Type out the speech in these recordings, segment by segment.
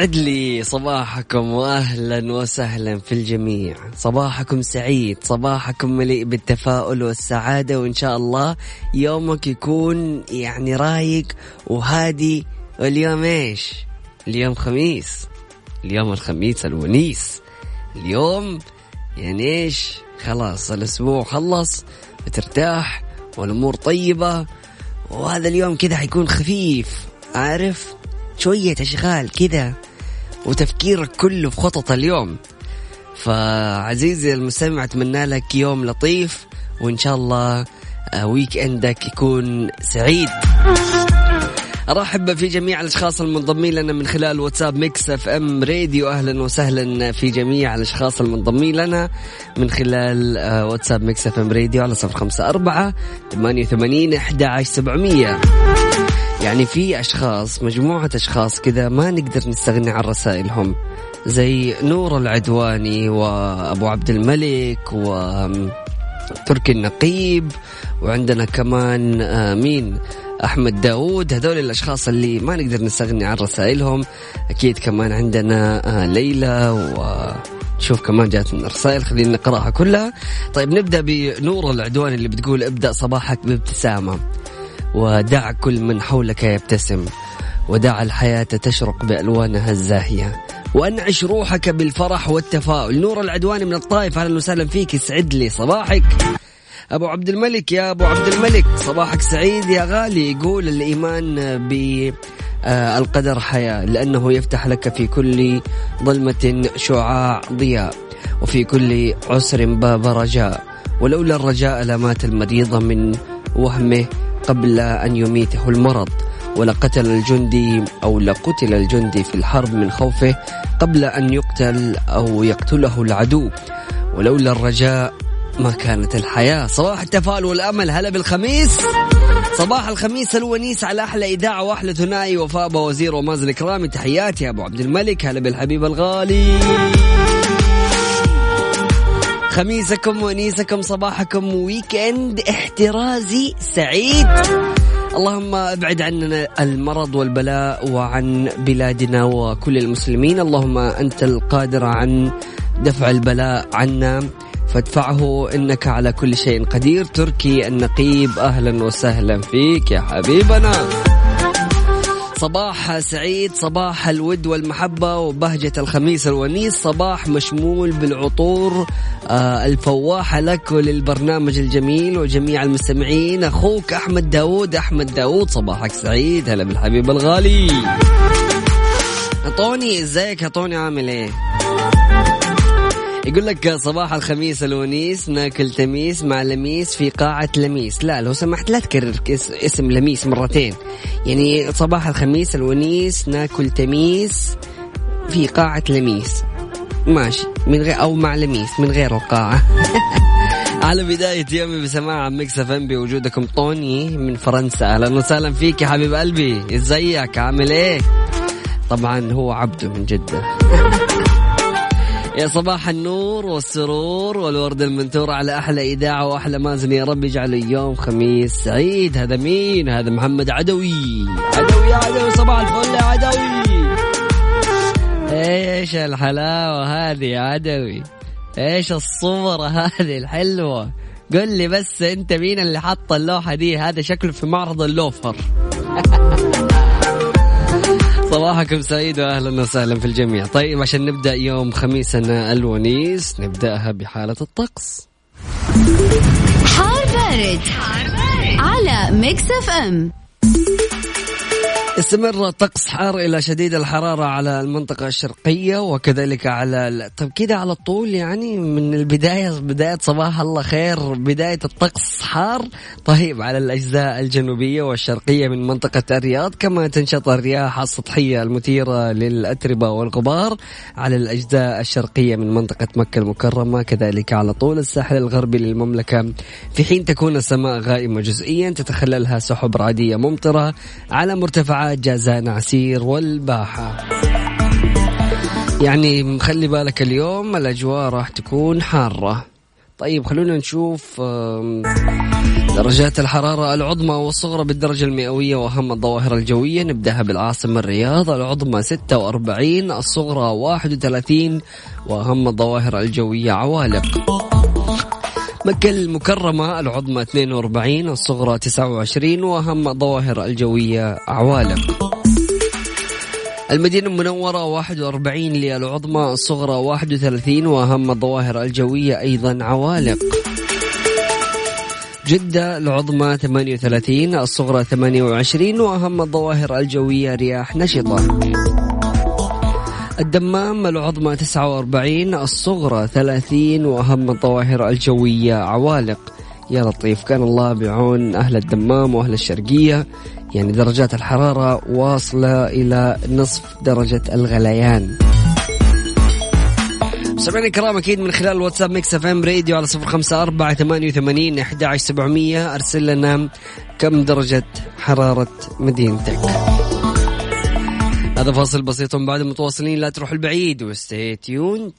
يسعد لي صباحكم واهلا وسهلا في الجميع. صباحكم سعيد صباحكم مليء بالتفاؤل والسعادة وإن شاء الله يومك يكون يعني رايق وهادي. واليوم إيش؟ اليوم خميس. اليوم الخميس الونيس. اليوم يعني إيش؟ خلاص الأسبوع خلص بترتاح والأمور طيبة وهذا اليوم كذا حيكون خفيف. عارف؟ شوية أشغال كذا. وتفكيرك كله في خطط اليوم. فعزيزي المستمع أتمنى لك يوم لطيف وإن شاء الله آه، ويك أندك يكون سعيد. أرحب في جميع الأشخاص المنضمين لنا من خلال واتساب Mix FM Radio. أهلا وسهلا في جميع الأشخاص المنضمين لنا من خلال آه، واتساب Mix FM Radio على صفر خمسة أربعة ثمانية وثمانين أحد عشر سبعمية. يعني في أشخاص مجموعة أشخاص كذا ما نقدر نستغني عن رسائلهم. زي نور العدواني وأبو عبد الملك وتركي النقيب وعندنا كمان آه، مين؟ أحمد داوود. هذول الأشخاص اللي ما نقدر نستغني عن رسائلهم. أكيد كمان عندنا آه، ليلى و شوف كمان جاتنا رسائل. خلينا نقرأها كلها. طيب نبدأ بنور العدواني اللي بتقول ابدأ صباحك بابتسامة. ودع كل من حولك يبتسم ودع الحياة تشرق بألوانها الزاهية. وأنعش روحك بالفرح والتفاؤل. نور العدواني من الطائف أهلا وسهلا فيك. يسعد لي صباحك. أبو عبد الملك يا أبو عبد الملك. صباحك سعيد يا غالي. يقول الإيمان بالقدر حياة لأنه يفتح لك في كل ظلمة شعاع ضياء وفي كل عسر باب رجاء. ولولا الرجاء لمات المريض من وهمه. قبل أن يميته المرض ولقتل الجندي أو لقتل الجندي في الحرب من خوفه قبل أن يقتل أو يقتله العدو. ولولا الرجاء ما كانت الحياة. صباح التفاؤل والأمل هلا بالخميس. صباح الخميس الونيس على أحلى إذاعة وأحلى ثنائي. وفاء وزير ومازن الكرامي تحياتي يا أبو عبد الملك هلا بالحبيب الغالي. خميسكم ونيسكم صباحكم ويكند احترازي سعيد. اللهم ابعد عننا المرض والبلاء وعن بلادنا وكل المسلمين. اللهم أنت القادر عن دفع البلاء عنا فادفعه إنك على كل شيء قدير. تركي النقيب أهلا وسهلا فيك يا حبيبنا. صباح سعيد صباح الود والمحبة وبهجة الخميس الونيس. صباح مشمول بالعطور آه الفواحة لك وللبرنامج الجميل وجميع المستمعين. أخوك أحمد داود أحمد داود صباحك سعيد. هلا بالحبيب الغالي. طوني إزيك يا طوني عامل إيه؟ يقول لك صباح الخميس الونيس ناكل تميس مع لميس في قاعة لميس. لا لو سمحت لا تكرر اسم لميس مرتين. يعني صباح الخميس الونيس ناكل تميس في قاعة لميس. ماشي. من غير أو مع لميس من غير القاعة. على بداية يومي بسماع Mix FM بوجودكم طوني من فرنسا. أهلا وسهلا فيك يا حبيب قلبي. إزيك؟ عامل إيه؟ طبعا هو عبده من جدة. يا صباح النور والسرور والورد المنثور على أحلى إذاعة وأحلى مازن. يا رب يجعله يوم خميس سعيد. هذا مين؟ هذا محمد عدوي. عدوي يا عدوي صباح الفل يا عدوي. إيش الحلاوة هذه يا عدوي؟ إيش الصورة هذه الحلوة؟ قل لي بس أنت مين اللي حط اللوحة دي؟ هذا شكله في معرض اللوفر. صباحكم سعيد واهلا وسهلا في الجميع طيب عشان نبدأ يوم خميسنا الونيس نبدأها بحالة الطقس حار بارد, حار بارد. على Mix FM استمر طقس حار إلى شديد الحرارة على المنطقة الشرقية وكذلك على طيب كده على طول يعني من البدايه بداية صباح الله خير بداية الطقس حار. طيب على الأجزاء الجنوبية والشرقية من منطقة الرياض كما تنشط الرياح السطحية المثيرة للأتربة والغبار على الأجزاء الشرقية من منطقة مكة المكرمة كذلك على طول الساحل الغربي للمملكة. في حين تكون السماء غائمة جزئيا تتخللها سحب رعديه ممطرة على مرتفعات جازان عسير والباحة. يعني مخلي بالك اليوم الأجواء راح تكون حارة. طيب خلونا نشوف درجات الحرارة العظمى والصغرى بالدرجة المئوية وأهم الظواهر الجوية. نبدأها بالعاصمة الرياض العظمى 46 الصغرى 31 وأهم الظواهر الجوية عوالق. مكة المكرمة العظمى 42 الصغرى 29 وأهم الظواهر الجوية عوالق المدينة المنورة 41 للعظمى الصغرى 31 وأهم الظواهر الجوية أيضا عوالق. جدة العظمى 38 الصغرى 28 وأهم الظواهر الجوية رياح نشطة. الدمام العظمى 49 الصغرى 30 وأهم الظواهر الجوية عوالق. يا لطيف كان الله بعون أهل الدمام وأهل الشرقية. يعني درجات الحرارة واصلة إلى نصف درجة الغليان. سمعنا الكرام أكيد من خلال الواتساب Mix FM Radio على صفر خمسة أربعة ثمانية وثمانين أحد سبعمية أرسل لنا كم درجة حرارة مدينتك. هذا فاصل بسيط بعد متواصلين لا تروح البعيد و stay tuned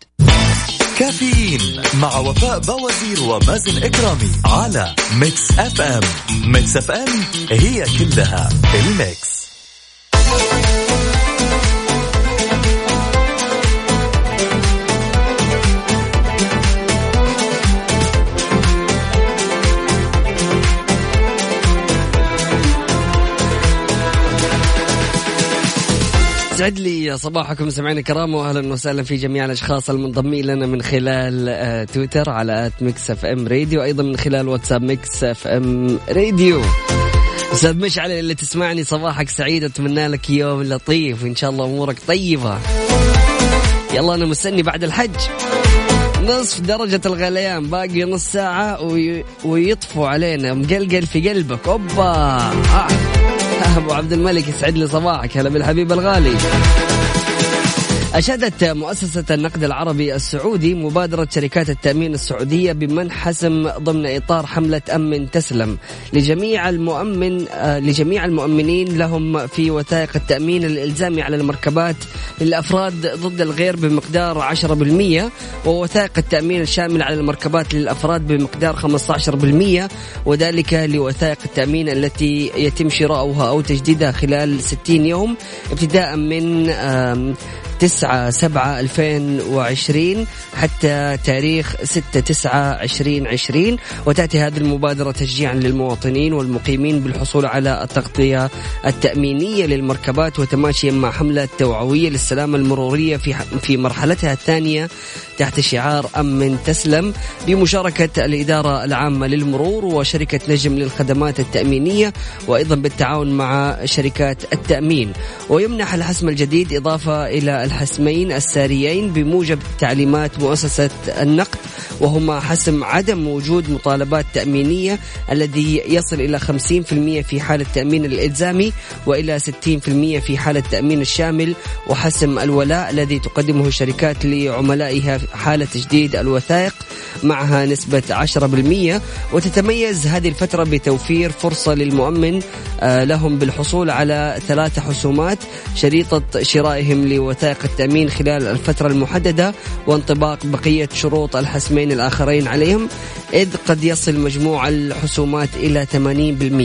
كافيين مع وفاء بوازير ومازن إكرامي على Mix FM Mix FM هي كلها ال mix. يسعد لي صباحكم سمعنا الكرام واهلا وسهلا في جميع الأشخاص المنضمين لنا من خلال آه، تويتر على at Mix FM Radio أيضا من خلال واتساب Mix FM Radio. أستاذ مشعل اللي تسمعني صباحك سعيد أتمنى لك يوم لطيف وإن شاء الله أمورك طيبة. يلا أنا مستني بعد الحج. نصف درجة الغليان باقي نص ساعة وي... ويطفوا علينا مقلقل في قلبك. أوبا! آه. ابو عبد الملك يسعد لي صباحك. هلا بالحبيب الغالي. أشادت مؤسسة النقد العربي السعودي مبادرة شركات التأمين السعودية بمنح حسم ضمن إطار حملة أمن تسلم. لجميع المؤمن آه، لجميع المؤمنين لهم في وثائق التأمين الإلزامي على المركبات للأفراد ضد الغير بمقدار 10% ووثائق التأمين الشامل على المركبات للأفراد بمقدار 15% وذلك لوثائق التأمين التي يتم شراؤها أو تجديدها خلال 60 يوم ابتداء من تسعة سبعة ألفين وعشرين حتى تاريخ ستة تسعة عشرين عشرين وتأتي هذه المبادرة تشجيعا للمواطنين والمقيمين بالحصول على التغطية التأمينية للمركبات وتماشيا مع حملة توعوية للسلامة المرورية في في مرحلتها الثانية تحت شعار أمن تسلم بمشاركة الإدارة العامة للمرور وشركة نجم للخدمات التأمينية وأيضا بالتعاون مع شركات التأمين. ويمنح الحسم الجديد إضافة إلى الحسمين الساريين بموجب تعليمات مؤسسة النقد وهما حسم عدم وجود مطالبات تأمينية الذي يصل إلى 50% في حالة التأمين الإلزامي وإلى 60% في حالة التأمين الشامل وحسم الولاء الذي تقدمه الشركات لعملائها حالة تجديد الوثائق معها نسبة 10% وتتميز هذه الفترة بتوفير فرصة للمؤمن آه، لهم بالحصول على ثلاث حسومات شريطة شرائهم لوثائق التأمين خلال الفترة المحددة وانطباق بقية شروط الحسمين الآخرين عليهم إذ قد يصل مجموع الحسومات إلى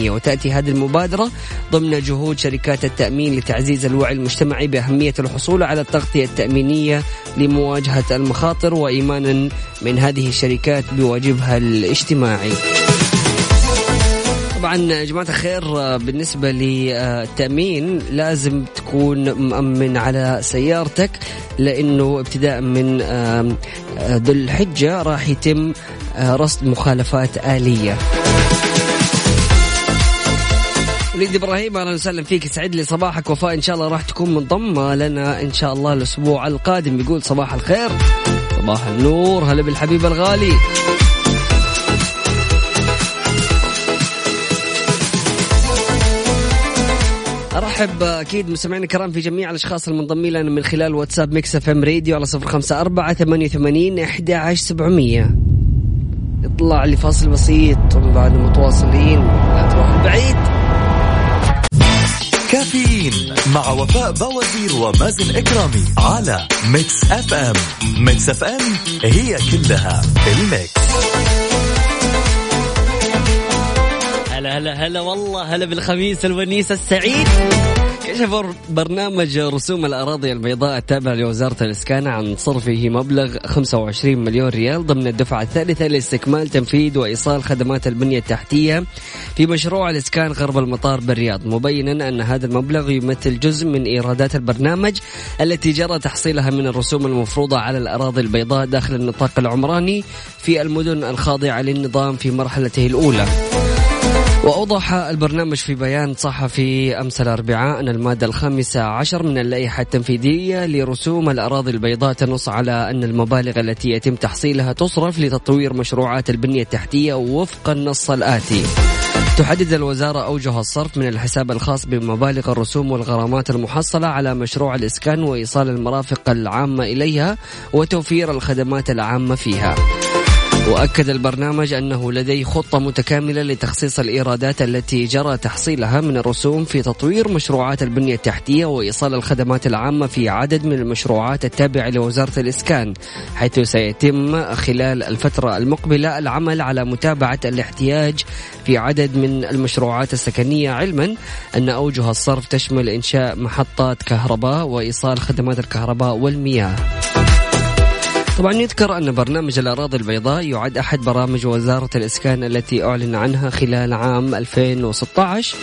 80% وتأتي هذه المبادرة ضمن جهود شركات التأمين لتعزيز الوعي المجتمعي بأهمية الحصول على التغطية التأمينية لمواجهة المخاطر وإيمانا من هذه الشركات بواجبها الاجتماعي. طبعا يا جماعة الخير بالنسبة للتأمين لازم تكون مأمن على سيارتك لأنه ابتداء من ذو الحجة راح يتم رصد مخالفات آلية. وليد إبراهيم أهلا وسهلا فيك. يسعد لي صباحك. وفاء إن شاء الله راح تكون منضمة لنا إن شاء الله الأسبوع القادم. يقول صباح الخير. صباح النور. هلا بالحبيب الغالي. ارحب أكيد مستمعينا الكرام في جميع الأشخاص المنضمين لنا من خلال واتساب Mix FM Radio على صفر خمسة أربعة ثمانية وثمانين أحد عشر سبعمية. يطلع لي فاصل بسيط وبعد متواصلين. لا تروح بعيد. كافيين مع وفاء بوازير ومازن إكرامي على Mix FM. Mix FM هي كلها ال mix. هلا هلا هلا والله هلا بالخميس الونيس السعيد. كشف برنامج رسوم الأراضي البيضاء التابع لوزارة الإسكان عن صرفه مبلغ 25 مليون ريال ضمن الدفعة الثالثة لاستكمال تنفيذ وإيصال خدمات البنية التحتية في مشروع الإسكان غرب المطار بالرياض مبينا أن هذا المبلغ يمثل جزء من إيرادات البرنامج التي جرى تحصيلها من الرسوم المفروضة على الأراضي البيضاء داخل النطاق العمراني في المدن الخاضعة للنظام في مرحلته الأولى. وأوضح البرنامج في بيان صحفي أمس الأربعاء أن المادة الخامسة عشر من اللائحة التنفيذية لرسوم الأراضي البيضاء تنص على أن المبالغ التي يتم تحصيلها تصرف لتطوير مشروعات البنية التحتية وفق النص الآتي. تحدد الوزارة أوجه الصرف من الحساب الخاص بمبالغ الرسوم والغرامات المحصلة على مشروع الإسكان وإيصال المرافق العامة إليها وتوفير الخدمات العامة فيها. وأكد البرنامج أنه لديه خطة متكاملة لتخصيص الإيرادات التي جرى تحصيلها من الرسوم في تطوير مشروعات البنية التحتية وإيصال الخدمات العامة في عدد من المشروعات التابعة لوزارة الإسكان حيث سيتم خلال الفترة المقبلة العمل على متابعة الاحتياج في عدد من المشروعات السكنية علما أن أوجه الصرف تشمل إنشاء محطات كهرباء وإيصال خدمات الكهرباء والمياه. طبعا يذكر أن برنامج الأراضي البيضاء يعد أحد برامج وزارة الإسكان التي أعلن عنها خلال عام 2016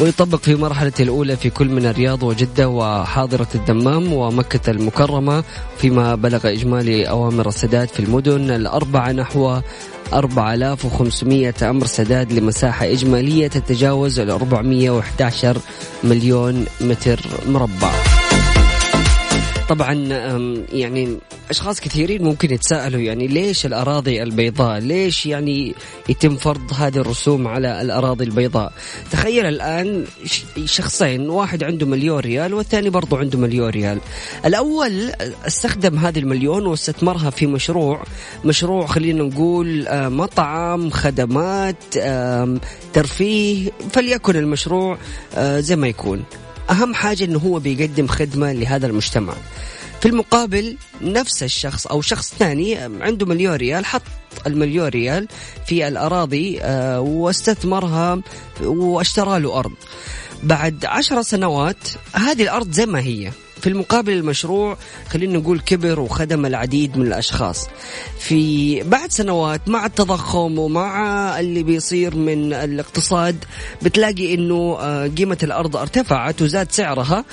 ويطبق في مرحلته الأولى في كل من الرياض وجدة وحاضرة الدمام ومكة المكرمة فيما بلغ إجمالي أوامر السداد في المدن الأربعة نحو 4500 أمر سداد لمساحة إجمالية تتجاوز ال 411 مليون متر مربع. طبعا يعني أشخاص كثيرين ممكن يتساءلوا يعني ليش الأراضي البيضاء؟ ليش يعني يتم فرض هذه الرسوم على الأراضي البيضاء؟ تخيل الآن شخصين واحد عنده مليون ريال والثاني برضه عنده مليون ريال. الأول استخدم هذه المليون واستثمرها في مشروع مشروع خلينا نقول مطعم، خدمات، ترفيه، فليكن المشروع زي ما يكون. أهم حاجة أنه هو بيقدم خدمة لهذا المجتمع. في المقابل نفس الشخص أو شخص ثاني عنده مليون ريال حط المليون ريال في الأراضي واستثمرها واشترى له أرض. بعد عشر سنوات هذه الأرض زي ما هي. في المقابل المشروع خلينا نقول كبر وخدم العديد من الأشخاص. في بعد سنوات مع التضخم ومع اللي بيصير من الاقتصاد بتلاقي إنه قيمة الأرض ارتفعت وزاد سعرها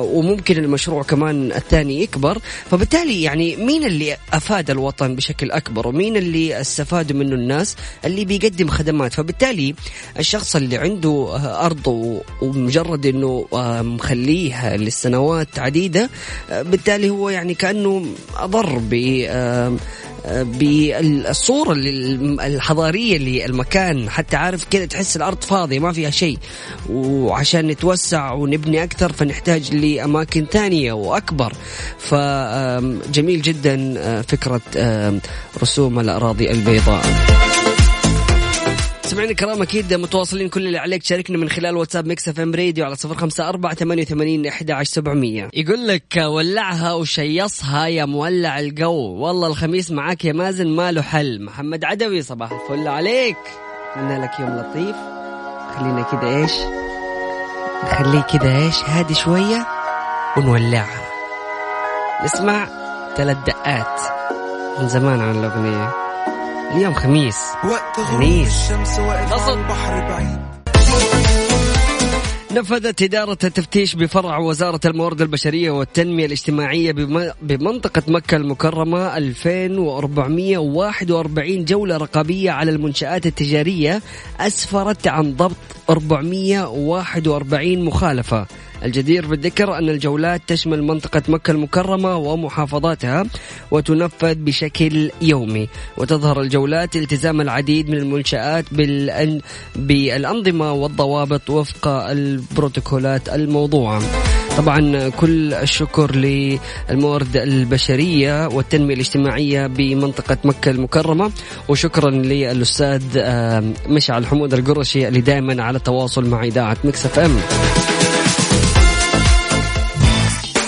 وممكن المشروع كمان الثاني يكبر. فبالتالي يعني مين اللي أفاد الوطن بشكل أكبر ومين اللي استفادوا منه الناس اللي بيقدم خدمات؟ فبالتالي الشخص اللي عنده أرض ومجرد إنه مخليها للسنوات سنوات عديدة بالتالي هو يعني كأنه أضر ب بالصورة الحضارية للمكان. حتى عارف كذا تحس الأرض فاضية ما فيها شيء. وعشان نتوسع ونبني أكثر فنحتاج لأماكن ثانية وأكبر. فجميل جدا فكرة رسوم الأراضي البيضاء. سمعنا الكرام أكيد متواصلين كل اللي عليك. تشاركنا من خلال واتساب Mix FM Radio على صفر خمسة أربعة ثمانية وثمانين أحد عشر سبعمية. يقول لك ولعها وشيصها يا مولع الجو والله الخميس معاك يا مازن ما له حل. محمد عدوي صباح الفل عليك. اتمنى لك يوم لطيف. خلينا كده إيش؟ نخليه كده إيش؟ هادي شوية ونولعها. نسمع ثلاث دقات من زمان عن الأغنية. اليوم خميس. خميس. قصد نفذت إدارة التفتيش بفرع وزارة الموارد البشرية والتنمية الاجتماعية بمنطقة مكة المكرمة 2441 جولة رقابية على المنشآت التجارية أسفرت عن ضبط 441 مخالفة. الجدير بالذكر أن الجولات تشمل منطقة مكة المكرمة ومحافظاتها وتنفذ بشكل يومي. وتظهر الجولات التزام العديد من المنشآت بالأنظمة والضوابط وفق البروتوكولات الموضوعة. طبعا كل الشكر للموارد البشرية والتنمية الاجتماعية بمنطقة مكة المكرمة. وشكرا للأستاذ مشعل حمود القرشي اللي دائما على تواصل مع إذاعة مكسف أم.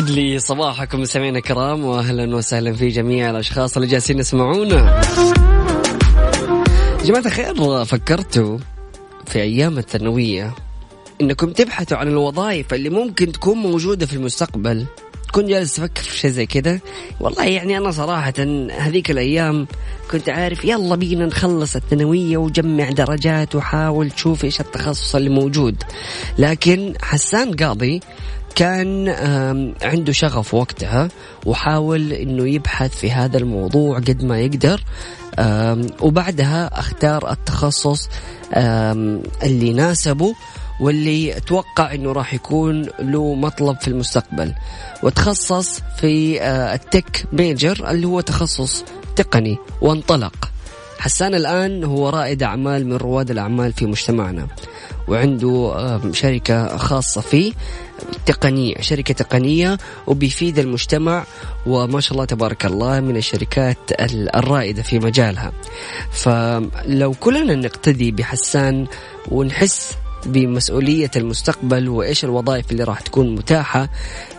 يسعد لي صباحكم مستمعينا الكرام واهلا وسهلا في جميع الأشخاص اللي جالسين يسمعونا. جماعة الخير فكرتوا في أيام الثانوية إنكم تبحثوا عن الوظائف اللي ممكن تكون موجودة في المستقبل؟ تكون جالس تفكر في شيء زي كذا؟ والله يعني أنا صراحة هذيك الأيام كنت عارف يلا بينا نخلص الثانوية وجمع درجات وحاول تشوف إيش التخصص اللي موجود. لكن حسان قاضي كان عنده شغف وقتها وحاول إنه يبحث في هذا الموضوع قد ما يقدر. وبعدها أختار التخصص اللي ناسبه واللي أتوقع إنه راح يكون له مطلب في المستقبل. وتخصص في آه، التك ميجر اللي هو تخصص تقني وانطلق. حسان الآن هو رائد أعمال من رواد الأعمال في مجتمعنا وعنده شركة خاصة فيه. تقنية شركة تقنية وبيفيد المجتمع وما شاء الله تبارك الله من الشركات الرائدة في مجالها. فلو كلنا نقتدي بحسان ونحس بمسؤولية المستقبل وإيش الوظائف اللي راح تكون متاحة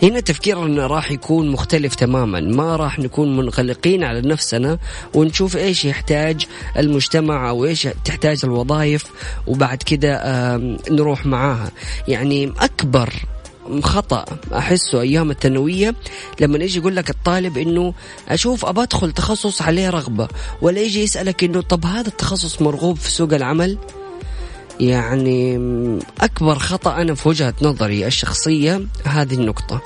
هنا تفكيرنا راح يكون مختلف تماما. ما راح نكون منغلقين على نفسنا ونشوف إيش يحتاج المجتمع أو إيش تحتاج الوظائف وبعد كده نروح معاها. يعني أكبر خطأ أحسه أيام الثانوية لما يجي يقول لك الطالب إنه أشوف أبى أدخل تخصص عليه رغبة ولا يجي يسألك إنه طب هذا التخصص مرغوب في سوق العمل؟ يعني أكبر خطأ أنا في وجهة نظري الشخصية هذه النقطة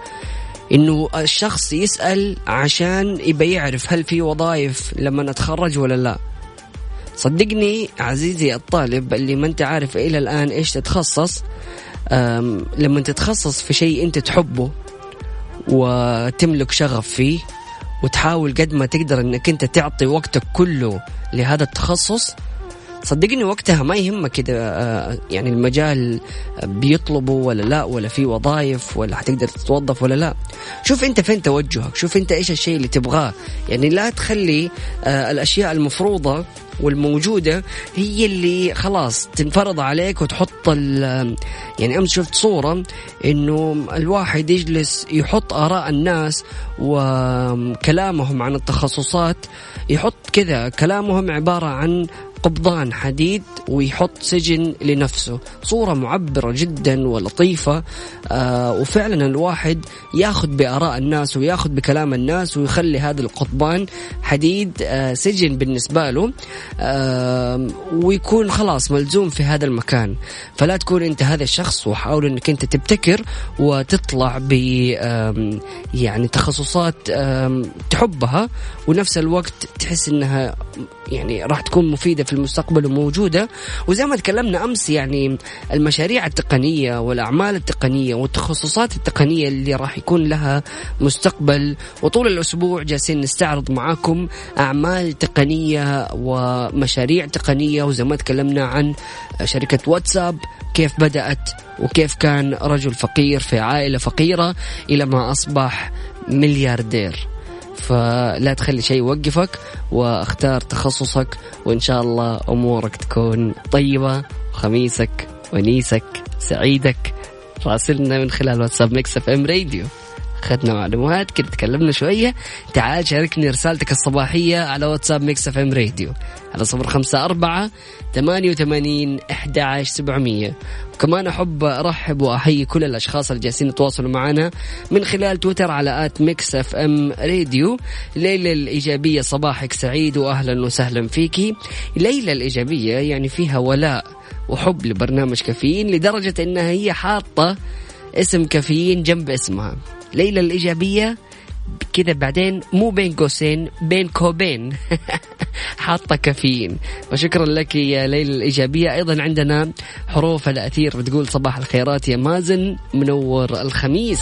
إنه الشخص يسأل عشان يبى يعرف هل في وظائف لما أتخرج ولا لا. صدقني عزيزي الطالب اللي ما أنت عارف إلى الآن إيش تتخصص لما تتخصص في شيء أنت تحبه وتملك شغف فيه وتحاول قد ما تقدر إنك أنت تعطي وقتك كله لهذا التخصص صدقني وقتها ما يهمك إذا آه، يعني المجال بيطلبوا ولا لا ولا في وظائف ولا حتقدر تتوظف ولا لا. شوف أنت فين توجهك شوف أنت إيش الشيء اللي تبغاه. يعني لا تخلي آه، الأشياء المفروضة والموجودة هي اللي خلاص تنفرض عليك وتحط يعني أمس شفت صورة إنه الواحد يجلس يحط آراء الناس وكلامهم عن التخصصات يحط كذا كلامهم عبارة عن قبضان حديد ويحط سجن لنفسه. صورة معبرة جدا ولطيفة. آه وفعلا الواحد ياخذ بآراء الناس وياخذ بكلام الناس ويخلي هذا القضبان حديد آه سجن بالنسبة له. آه ويكون خلاص ملزوم في هذا المكان. فلا تكون أنت هذا الشخص وحاول أنك أنت تبتكر وتطلع ب يعني تخصصات تحبها. ونفس الوقت تحس إنها يعني راح تكون مفيدة في المستقبل وموجودة. وزي ما تكلمنا أمس يعني المشاريع التقنية والأعمال التقنية والتخصصات التقنية اللي راح يكون لها مستقبل. وطول الأسبوع جالسين نستعرض معاكم أعمال تقنية ومشاريع تقنية. وزي ما تكلمنا عن شركة واتساب كيف بدأت وكيف كان رجل فقير في عائلة فقيرة إلى ما أصبح ملياردير. فلا تخلي شيء يوقفك واختار تخصصك وإن شاء الله أمورك تكون طيبة خميسك ونيسك سعيدك. راسلنا من خلال واتساب Mix FM Radio. أخذنا معلومات. كده تكلمنا شوية. تعال شاركني رسالتك الصباحية على واتساب Mix FM Radio. على صفر خمسة أربعة ثمانية وثمانين أحد عشر سبعمية. وكمان أحب أرحب وأحيي كل الأشخاص اللي جالسين يتواصلوا معنا من خلال تويتر على at Mix FM Radio. ليلة الإيجابية صباحك سعيد وأهلا وسهلا فيكي ليلة الإيجابية يعني فيها ولاء وحب لبرنامج كافيين لدرجة أنها هي حاطة اسم كافيين جنب اسمها. ليلى الإيجابية كذا بعدين مو بين قوسين بين كوبين. حاطة كافيين. وشكرا لك يا ليلى الإيجابية. أيضا عندنا حروف الأثير بتقول صباح الخيرات يا مازن منور الخميس.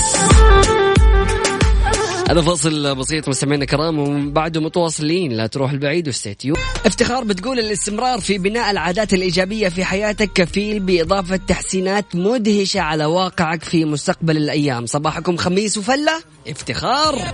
هذا فاصل بسيط مستمعينا الكرام وبعده متواصلين. لا تروح البعيد وستيتيو افتخار بتقول الاستمرار في بناء العادات الإيجابية في حياتك كفيل بإضافة تحسينات مدهشة على واقعك في مستقبل الأيام. صباحكم خميس وفلة. افتخار.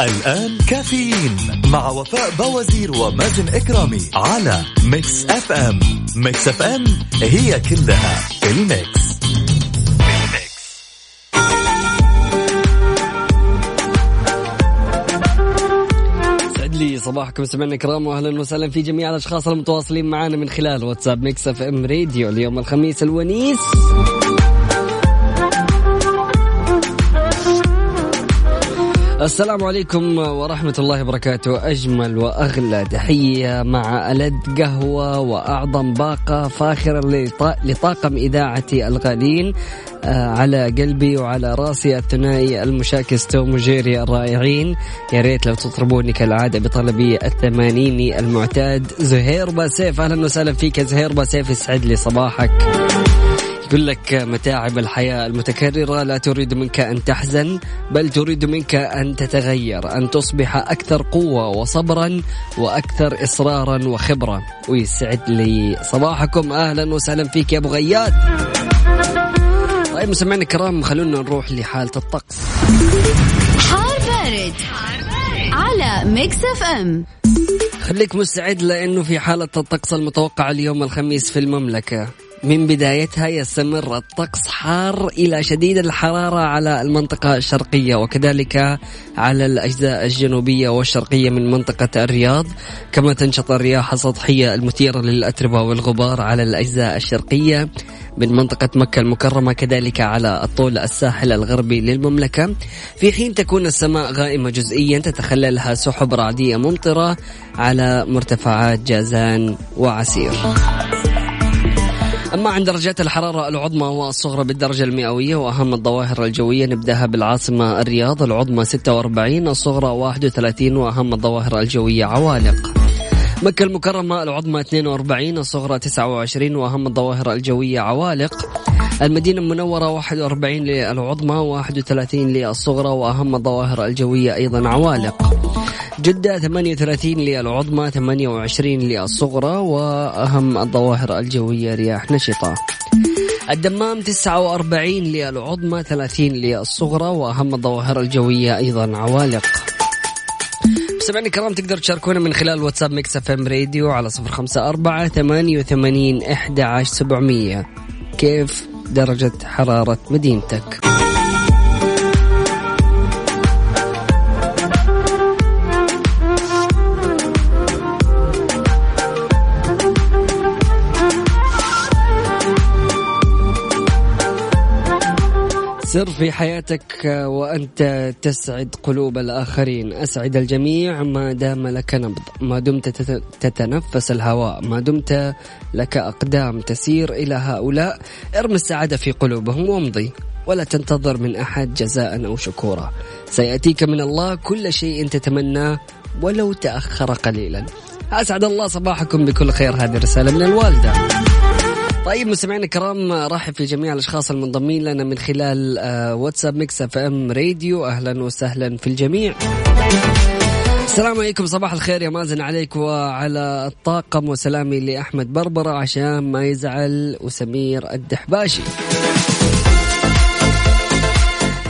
الآن كافيين مع وفاء بوازير ومازن إكرامي على Mix FM Mix FM هي كلها في ال mix. لي صباحكم سمعنا الكرام واهلا وسهلا في جميع الأشخاص المتواصلين معنا من خلال واتساب Mix FM Radio اليوم الخميس الونيس. السلام عليكم ورحمة الله وبركاته. أجمل وأغلى تحية مع ألذ قهوة وأعظم باقة فاخرة لط- لطاقم إذاعتي الغالين آه، على قلبي وعلى رأسي الثنائي المشاكس توم وجيري الرائعين. يا ريت لو تطربوني كالعادة بطلبي الثمانيني المعتاد. زهير باسيف أهلا وسهلا فيك زهير باسيف يسعد لي صباحك. يقول لك متاعب الحياة المتكررة لا تريد منك أن تحزن بل تريد منك أن تتغير أن تصبح أكثر قوة وصبرا وأكثر إصرارا وخبرة. ويسعد لي صباحكم. أهلا وسهلا فيك يا أبو غياد طيب مستمعينا الكرام خلونا نروح لحالة الطقس. حار بارد, على Mix FM. خليك مستعد لأنه في حالة الطقس المتوقعة اليوم الخميس في المملكة. من بدايتها يستمر الطقس حار إلى شديد الحرارة على المنطقة الشرقية وكذلك على الأجزاء الجنوبية والشرقية من منطقة الرياض. كما تنشط الرياح السطحية المثيرة للأتربة والغبار على الأجزاء الشرقية من منطقة مكة المكرمة كذلك على الطول الساحل الغربي للمملكة. في حين تكون السماء غائمة جزئيا تتخللها سحب رعدية ممطرة على مرتفعات جازان وعسير. أما عن درجات الحرارة العظمى والصغرى بالدرجة المئوية وأهم الظواهر الجوية نبدأها بالعاصمة الرياض العظمى 46 الصغرى 31 وأهم الظواهر الجوية عوالق. مكة المكرمة العظمى 42 الصغرى 29 وأهم الظواهر الجوية عوالق. المدينة المنورة 41 للعظمى 31 للصغرى وأهم الظواهر الجوية أيضا عوالق. جدة 38 للعظمى 28 للصغرى وأهم الظواهر الجوية رياح نشطة. الدمام 49 للعظمى 30 للصغرى وأهم الظواهر الجوية أيضا عوالق. مستمعينا الكرام تقدر تشاركونا من خلال واتساب Mix FM Radio على صفر خمسة أربعة ثمانية وثمانين إحدى عشر سبعمية. كيف درجة حرارة مدينتك؟ سر في حياتك وأنت تسعد قلوب الآخرين. أسعد الجميع ما دام لك نبض. ما دمت تت- تتنفس الهواء. ما دمت لك أقدام تسير إلى هؤلاء. ارمي السعادة في قلوبهم وامضي. ولا تنتظر من أحد جزاء أو شكورا. سيأتيك من الله كل شيء تتمناه ولو تأخر قليلا. أسعد الله صباحكم بكل خير. هذه رسالة من الوالدة. طيب مستمعينا الكرام رحب في جميع الأشخاص المنضمين لنا من خلال آه، واتساب Mix FM Radio. أهلا وسهلا في الجميع. السلام عليكم صباح الخير يا مازن عليك وعلى الطاقم. وسلامي لأحمد بربرة عشان ما يزعل وسمير الدحباشي.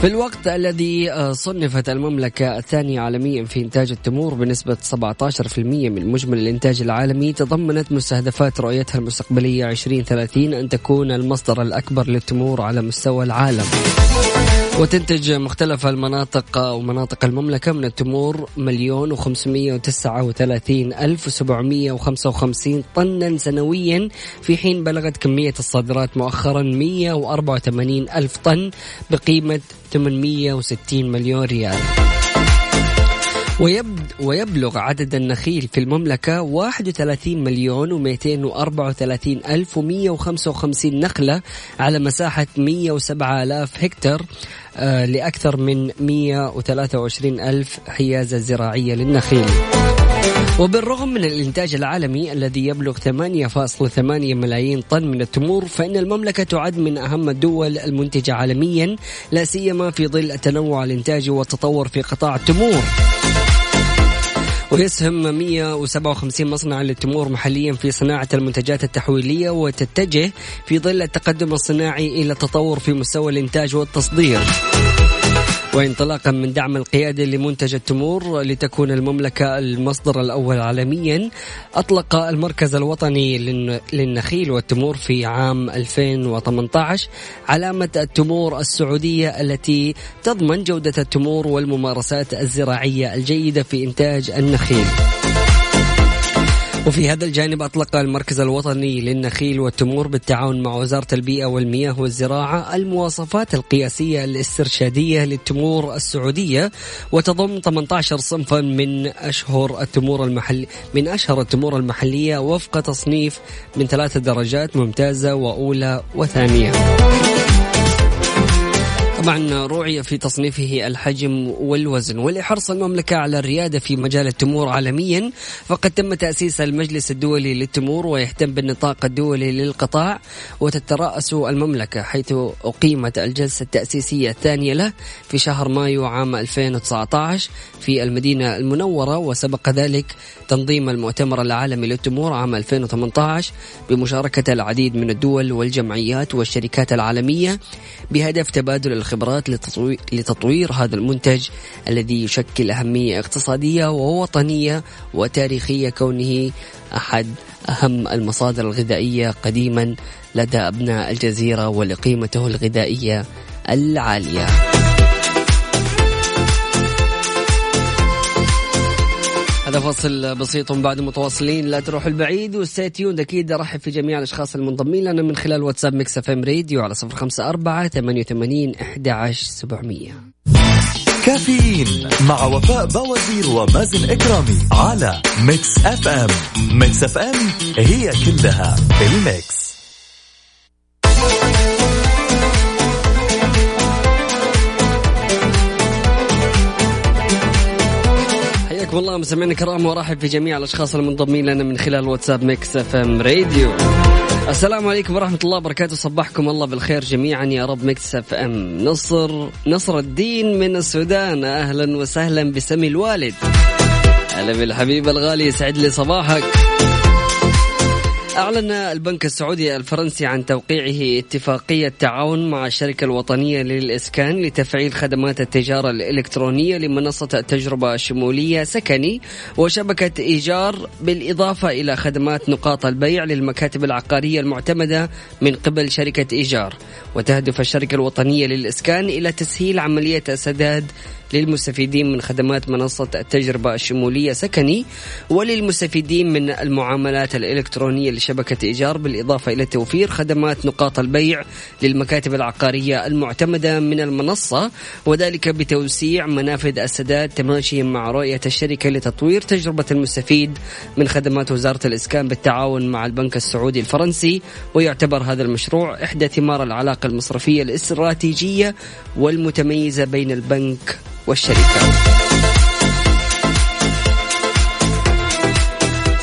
في الوقت الذي آه، صنفت المملكة الثانية عالميا في إنتاج التمور بنسبة 17% من مجمل الإنتاج العالمي تضمنت مستهدفات رؤيتها المستقبلية 2030 أن تكون المصدر الأكبر للتمور على مستوى العالم. وتنتج مختلف المناطق ومناطق المملكة من التمور مليون وخمسمية وتسعة وثلاثين ألف وسبعمية وخمسة وخمسين طنا سنويا في حين بلغت كمية الصادرات مؤخرا مية وأربعة وثمانين ألف طن بقيمة 860 مليون ريال. ويبد ويبلغ عدد النخيل في المملكة 31 مليون و234 ألف و155 نخلة على مساحة 107 آلاف هكتار لأكثر من 123 ألف حيازة زراعية للنخيل. وبالرغم من الإنتاج العالمي الذي يبلغ 8.8 ملايين طن من التمور فإن المملكة تعد من أهم الدول المنتجة عالميا لا سيما في ظل التنوع الإنتاجي والتطور في قطاع التمور. ويسهم 157 مصنعا للتمور محليا في صناعة المنتجات التحويلية وتتجه في ظل التقدم الصناعي إلى التطور في مستوى الإنتاج والتصدير. وانطلاقا من دعم القيادة لمنتج التمور لتكون المملكة المصدر الأول عالميا أطلق المركز الوطني للن- للنخيل والتمور في عام 2018 علامة التمور السعودية التي تضمن جودة التمور والممارسات الزراعية الجيدة في إنتاج النخيل. وفي هذا الجانب أطلق المركز الوطني للنخيل والتمور بالتعاون مع وزارة البيئة والمياه والزراعة المواصفات القياسية الاسترشادية للتمور السعودية وتضم 18 صنفا من أشهر التمور المحل من أشهر التمور المحلية وفق تصنيف من ثلاث درجات ممتازة وأولى وثانية. طبعا رعي في تصنيفه الحجم والوزن ولحرص المملكة على الريادة في مجال التمور عالميا فقد تم تأسيس المجلس الدولي للتمور ويهتم بالنطاق الدولي للقطاع وتترأس المملكة حيث أقيمت الجلسة التأسيسية الثانية له في شهر مايو عام 2019 في المدينة المنورة وسبق ذلك تنظيم المؤتمر العالمي للتمور عام 2018 بمشاركة العديد من الدول والجمعيات والشركات العالمية بهدف تبادل الخبرات لتطوير, هذا المنتج الذي يشكل أهمية اقتصادية ووطنية وتاريخية كونه أحد أهم المصادر الغذائية قديما لدى أبناء الجزيرة ولقيمته الغذائية العالية. هذا فصل بسيط بعد متواصلين. لا تروحوا البعيد و stay tuned أكيد ارحب في جميع الأشخاص المنضمين لنا من خلال واتساب Mix FM Radio على صفر خمسة أربعة ثمانية وثمانين أحد عشر سبعمية. كافيين مع وفاء بوازير ومازن إكرامي على Mix FM. Mix FM هي كلها ال mix. حياكم الله مستمعينا الكرام وارحب في جميع الأشخاص المنضمين لنا من خلال واتساب Mix FM Radio. السلام عليكم ورحمة الله وبركاته صبحكم الله بالخير جميعا يا رب. Mix FM نصر نصر الدين من السودان. أهلا وسهلا بسمي الوالد. هلا بالحبيب الغالي يسعد لي صباحك. أعلن البنك السعودي الفرنسي عن توقيعه اتفاقية تعاون مع الشركة الوطنية للإسكان لتفعيل خدمات التجارة الإلكترونية لمنصة التجربة الشمولية سكني وشبكة إيجار بالإضافة إلى خدمات نقاط البيع للمكاتب العقارية المعتمدة من قبل شركة إيجار. وتهدف الشركة الوطنية للإسكان إلى تسهيل عملية السداد للمستفيدين من خدمات منصة التجربة الشمولية سكني وللمستفيدين من المعاملات الإلكترونية لشبكة إيجار بالإضافة إلى توفير خدمات نقاط البيع للمكاتب العقارية المعتمدة من المنصة وذلك بتوسيع منافذ السداد تماشيا مع رؤية الشركة لتطوير تجربة المستفيد من خدمات وزارة الإسكان بالتعاون مع البنك السعودي الفرنسي ويعتبر هذا المشروع إحدى ثمار العلاقة المصرفية الاستراتيجية والمتميزة بين البنك والشركة.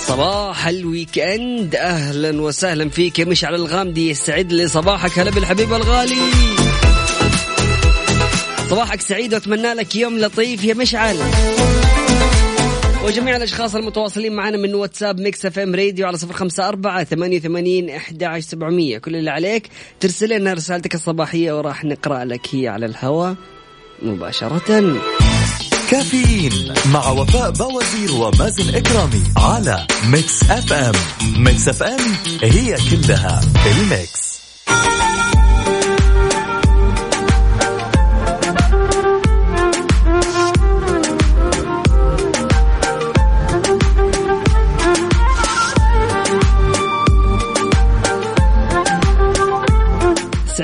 صباح ال weekend أهلا وسهلا فيك يا مشعل الغامدي. يسعد لي صباحك. هلا بالحبيب الغالي. صباحك سعيد وأتمنى لك يوم لطيف يا مشعل. وجميع الأشخاص المتواصلين معنا من واتساب Mix FM Radio على صفر خمسة أربعة ثمانية وثمانين أحد سبعمية. كل اللي عليك ترسل لنا رسالتك الصباحية وراح نقرأ لك هي على الهواء مباشرة. كافيين مع وفاء بوازير ومازن إكرامي على Mix FM. Mix FM هي كلها ال mix.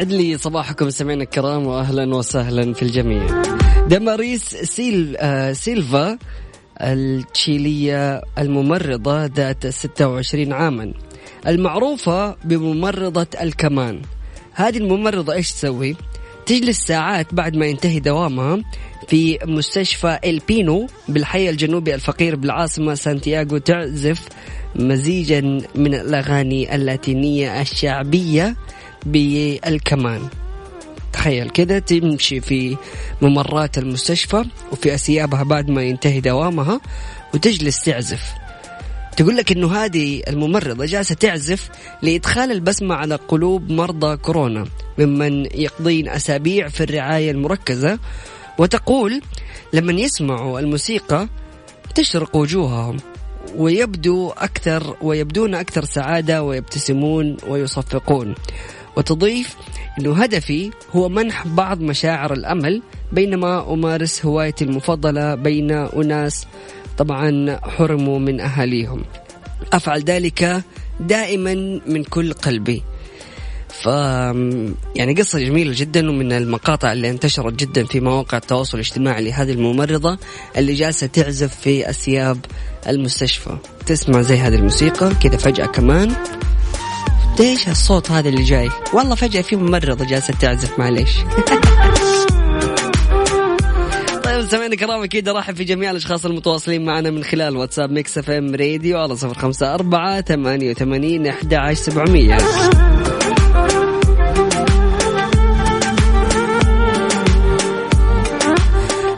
يسعد لي صباحكم سمعنا الكرام واهلا وسهلا في الجميع. دماريس سيل آه سيلفا التشيلية الممرضة ذات 26 عاما المعروفة بممرضة الكمان هذه الممرضة إيش تسوي؟ تجلس ساعات بعد ما ينتهي دوامها في مستشفى إلبينو بالحي الجنوبي الفقير بالعاصمة سانتياغو تعزف مزيجا من الأغاني اللاتينية الشعبية بالكمان. تخيل كذا تمشي في ممرات المستشفى وفي أسيابها بعد ما ينتهي دوامها وتجلس تعزف. تقول لك إنه هذه الممرضة جالسة تعزف لإدخال البسمة على قلوب مرضى كورونا ممن يقضين أسابيع في الرعاية المركزة. وتقول لما يسمعوا الموسيقى تشرق وجوههم ويبدو أكثر ويبدون أكثر سعادة ويبتسمون ويصفقون. وتضيف أنه هدفي هو منح بعض مشاعر الأمل بينما أمارس هوايتي المفضلة بين أناس طبعا حرموا من أهاليهم. أفعل ذلك دائما من كل قلبي. ف يعني قصة جميلة جدا ومن المقاطع اللي انتشرت جدا في مواقع التواصل الاجتماعي لهذه الممرضة اللي جالسة تعزف في أسياب المستشفى. تسمع زي هذه الموسيقى كذا فجأة كمان. إيش الصوت هذا اللي جاي؟ والله فجأة في ممرضة جالسة تعزف معليش. طيب سمعنا كرام أكيد ارحب في جميع الأشخاص المتواصلين معنا من خلال واتساب Mix FM Radio على صفر خمسة أربعة ثمانية وثمانين أحد عشر سبعمية.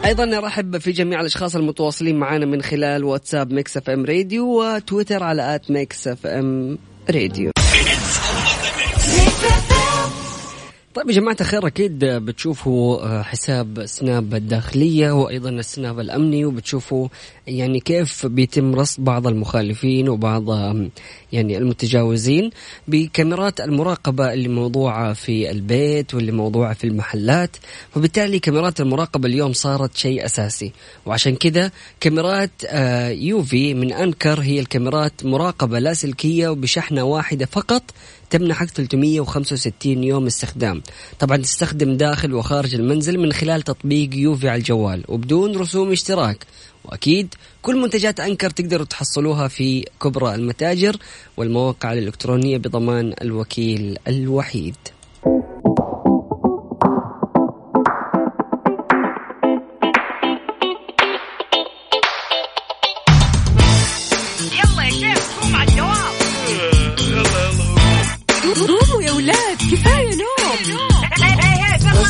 أيضا نرحب في جميع الأشخاص المتواصلين معنا من خلال واتساب Mix FM Radio وتويتر على at Mix FM Radio. طيب يا جماعة الخير أكيد بتشوفوا حساب سناب الداخلية وأيضا السناب الأمني وبتشوفوا يعني كيف بيتم رصد بعض المخالفين وبعض يعني المتجاوزين بكاميرات المراقبة اللي موضوعة في البيت واللي موضوعة في المحلات. وبالتالي كاميرات المراقبة اليوم صارت شيء أساسي. وعشان كذا كاميرات يوفي من أنكر هي الكاميرات مراقبة لاسلكية وبشحنة واحدة فقط تمنحك 365 يوم استخدام. طبعا تستخدم داخل وخارج المنزل من خلال تطبيق يوفي على الجوال وبدون رسوم اشتراك. وأكيد كل منتجات أنكر تقدروا تحصلوها في كبرى المتاجر والمواقع الإلكترونية بضمان الوكيل الوحيد.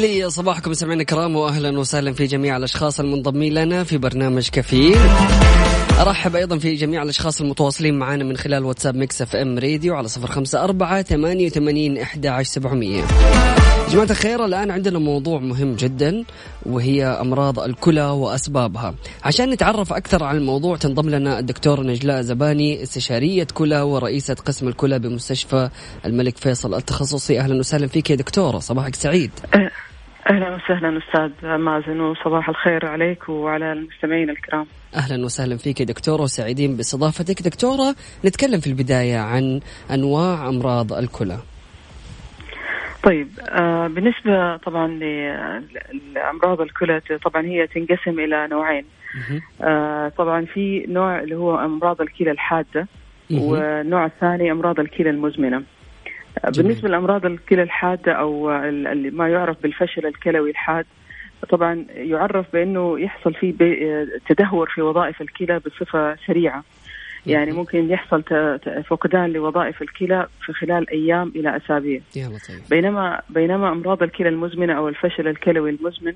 لي صباحكم سمعنا الكرام واهلا وسهلا في جميع الأشخاص المنضمين لنا في برنامج كافيين. أرحب أيضا في جميع الأشخاص المتواصلين معنا من خلال واتساب Mix FM Radio على صفر خمسة أربعة ثمانية وثمانين احدى عشر سبعمئه جماعة الخير الآن عندنا موضوع مهم جدا وهي أمراض الكلى وأسبابها. عشان نتعرف أكثر عن الموضوع تنضم لنا الدكتور نجلاء زباني استشارية كلى ورئيسة قسم الكلى بمستشفى الملك فيصل التخصصي. أهلا وسهلا فيك يا دكتورة صباحك سعيد. أهلا وسهلا أستاذ مازن وصباح الخير عليك وعلى المستمعين الكرام. أهلا وسهلا فيك يا دكتوره وسعيدين باستضافتك دكتورة نتكلم في البداية عن أنواع أمراض الكلى طيب آه بالنسبة طبعا لأمراض الكلى طبعا هي تنقسم إلى نوعين. آه طبعا في نوع اللي هو أمراض الكلى الحادة والنوع الثاني أمراض الكلى المزمنة. جميل. بالنسبة لأمراض الكلى الحاده أو ما يعرف بالفشل الكلوي الحاد طبعا يعرف بأنه يحصل فيه تدهور في وظائف الكلى بصفة سريعة يعني ممكن يحصل فقدان لوظائف الكلى في خلال أيام إلى أسابيع لطيف بينما بينما أمراض الكلى المزمنة أو الفشل الكلوي المزمن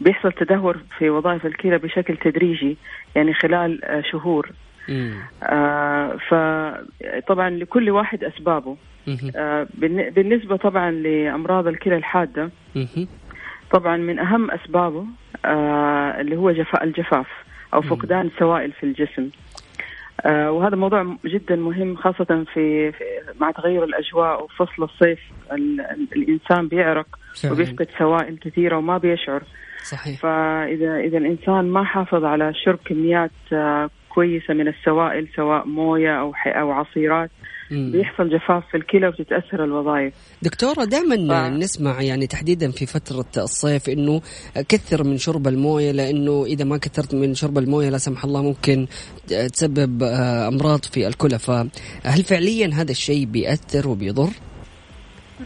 بيحصل تدهور في وظائف الكلى بشكل تدريجي يعني خلال شهور. آه فطبعا لكل واحد أسبابه مهم. آه، بالن- بالنسبة طبعا لأمراض الكلى الحادة. طبعا من أهم أسبابه آه، اللي هو جفاء الجفاف أو فقدان السوائل في الجسم آه، وهذا موضوع جدا مهم خاصة في, في مع تغير الأجواء وفصل الصيف ال- ال- الإنسان بيعرق فعلاً. وبيفقد سوائل كثيرة وما بيشعر صحيح فإذا إذا الإنسان ما حافظ على شرب كميات كويسة من السوائل سواء موية أو ح- أو عصيرات مم. بيحصل جفاف في الكلى وتتأثر الوظائف دكتورة دائما ف- نسمع يعني تحديدا في فترة الصيف إنه كثر من شرب الموية لأنه إذا ما كثرت من شرب الموية لا سمح الله ممكن تسبب آه، أمراض في الكلى فهل فعليا هذا الشيء بيأثر وبيضر؟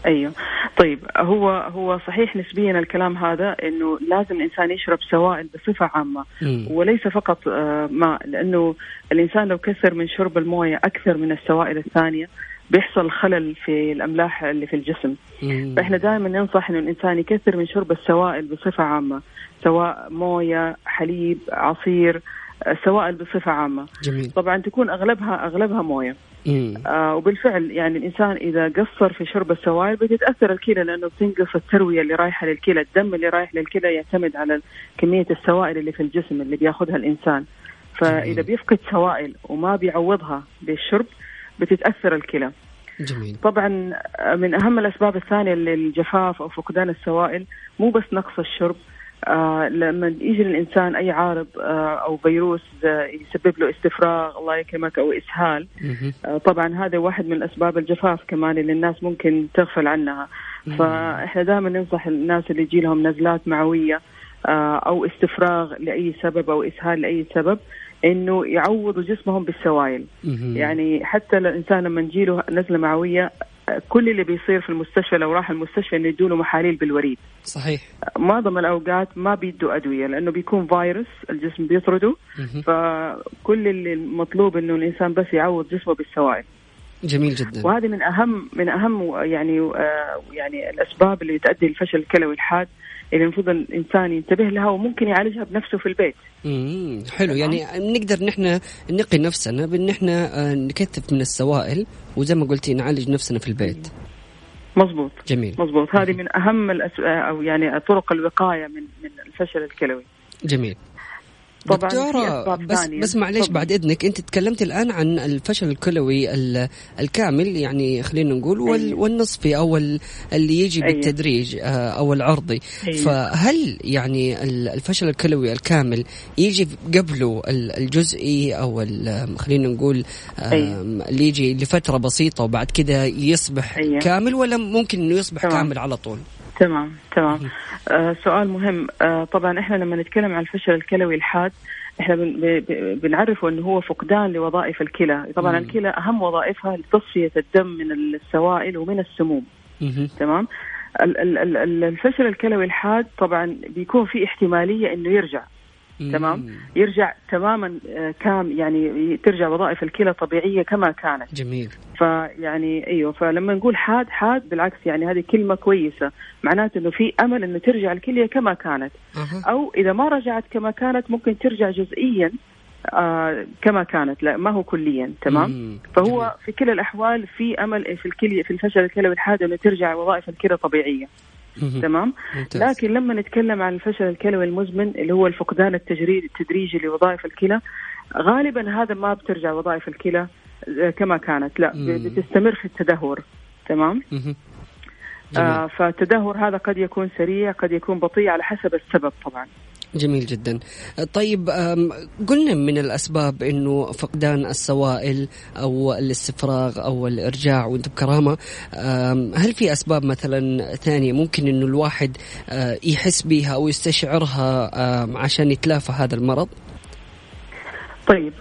أيوه طيب هو هو صحيح نسبيا الكلام هذا إنه لازم الإنسان يشرب سوائل بصفة عامة مم. وليس فقط آه، ماء لأنه الإنسان لو كثر من شرب الموية أكثر من السوائل الثانية بيحصل خلل في الأملاح اللي في الجسم مم. فإحنا دائما ننصح إنه الإنسان يكثر من شرب السوائل بصفة عامة سواء موية حليب عصير آه، سوائل بصفة عامة جميل طبعا تكون اغلبها أغلبها موية مم. آه وبالفعل يعني الإنسان إذا قصر في شرب السوائل بتتأثر الكلى لأنه بتنقص التروية اللي رايحة للكلى، الدم اللي رايح للكلى يعتمد على كمية السوائل اللي في الجسم اللي بيأخذها الإنسان. فإذا جميل. بيفقد سوائل وما بيعوضها بالشرب بتتأثر الكلى. جميل طبعا آه، من أهم الأسباب الثانية للجفاف أو فقدان السوائل مو بس نقص الشرب آه لما يجي للانسان أي عارض آه أو فيروس آه يسبب له استفراغ الله يكرمك أو إسهال طبعا هذا واحد من أسباب الجفاف كمان اللي الناس ممكن تغفل عنها. فإحنا دائما ننصح الناس اللي يجي لهم نزلات معوية أو استفراغ لأي سبب أو إسهال لأي سبب إنه يعوضوا جسمهم بالسوائل. يعني حتى الإنسان لما نجيله نزلة معوية كل اللي بيصير في المستشفى لو راح المستشفى إنه يدوا له محاليل بالوريد. صحيح. معظم الأوقات ما بيدوا أدوية لأنه بيكون فيروس الجسم بيطرده. فكل اللي المطلوب إنه الإنسان بس يعوض جسمه بالسوائل. جميل جدا. وهذه من أهم من أهم يعني آه، يعني الأسباب اللي تؤدي للفشل الكلوي الحاد. اللي المفروض الإنسان ينتبه لها وممكن يعالجها بنفسه في البيت. حلو. يعني نقدر نحن نقي نفسنا بأن إحنا آه، نكثف من السوائل وزي ما قلتي نعالج نفسنا في البيت. مظبوط. جميل. مظبوط. هذه من أهم الأس... أو يعني طرق الوقاية من من الفشل الكلوي. جميل. طبعاً دكتورة بس ثانية. بس معليش. بعد إذنك أنت تكلمت الآن عن الفشل الكلوي ال- الكامل يعني خلينا نقول وال. والنصفي أو ال- اللي يجي أيوة. بالتدريج آه، أو العرضي أيوة. فهل يعني ال- الفشل الكلوي الكامل يجي قبله ال- الجزئي أو خلينا نقول أيوة. اللي يجي لفترة بسيطة وبعد كذا يصبح أيوة. كامل ولا ممكن إنه يصبح تمام. كامل على طول؟ تمام تمام. آه سؤال مهم. آه طبعا إحنا لما نتكلم عن الفشل الكلوي الحاد إحنا بن بنعرفه إنه هو فقدان لوظائف الكلى. طبعا مم. الكلى أهم وظائفها لتصفية الدم من السوائل ومن السموم. مهم. تمام؟ ال- ال- ال- ال- الفشل الكلوي الحاد طبعا بيكون في احتمالية إنه يرجع. تمام يرجع تماما آه، كام يعني ترجع وظائف الكلى طبيعيه كما كانت جميل فيعني أيوه فلما نقول حاد حاد بالعكس يعني هذه كلمة كويسة معناته إنه في أمل إنه ترجع الكلية كما كانت أها. أو إذا ما رجعت كما كانت ممكن ترجع جزئيا آه كما كانت لا ما هو كليا تمام مم. فهو جميل. في كلا الأحوال في أمل في الكلية في الفشل الكلوي الحاد إنه ترجع وظائف الكلى طبيعيه. تمام؟ ممتاز. لكن لما نتكلم عن الفشل الكلوي المزمن اللي هو الفقدان التجريدي التدريجي لوظائف الكلى غالبا هذا ما بترجع وظائف الكلى كما كانت. لا مم. بتستمر في التدهور. تمام. آه فالتدهور هذا قد يكون سريع قد يكون بطيء على حسب السبب طبعا. جميل جدا. طيب قلنا من الأسباب أنه فقدان السوائل أو الاستفراغ أو الإرجاع وأنت بكرامة هل في أسباب مثلا ثانية ممكن أنه الواحد يحس بها أو يستشعرها عشان يتلافى هذا المرض؟ طيب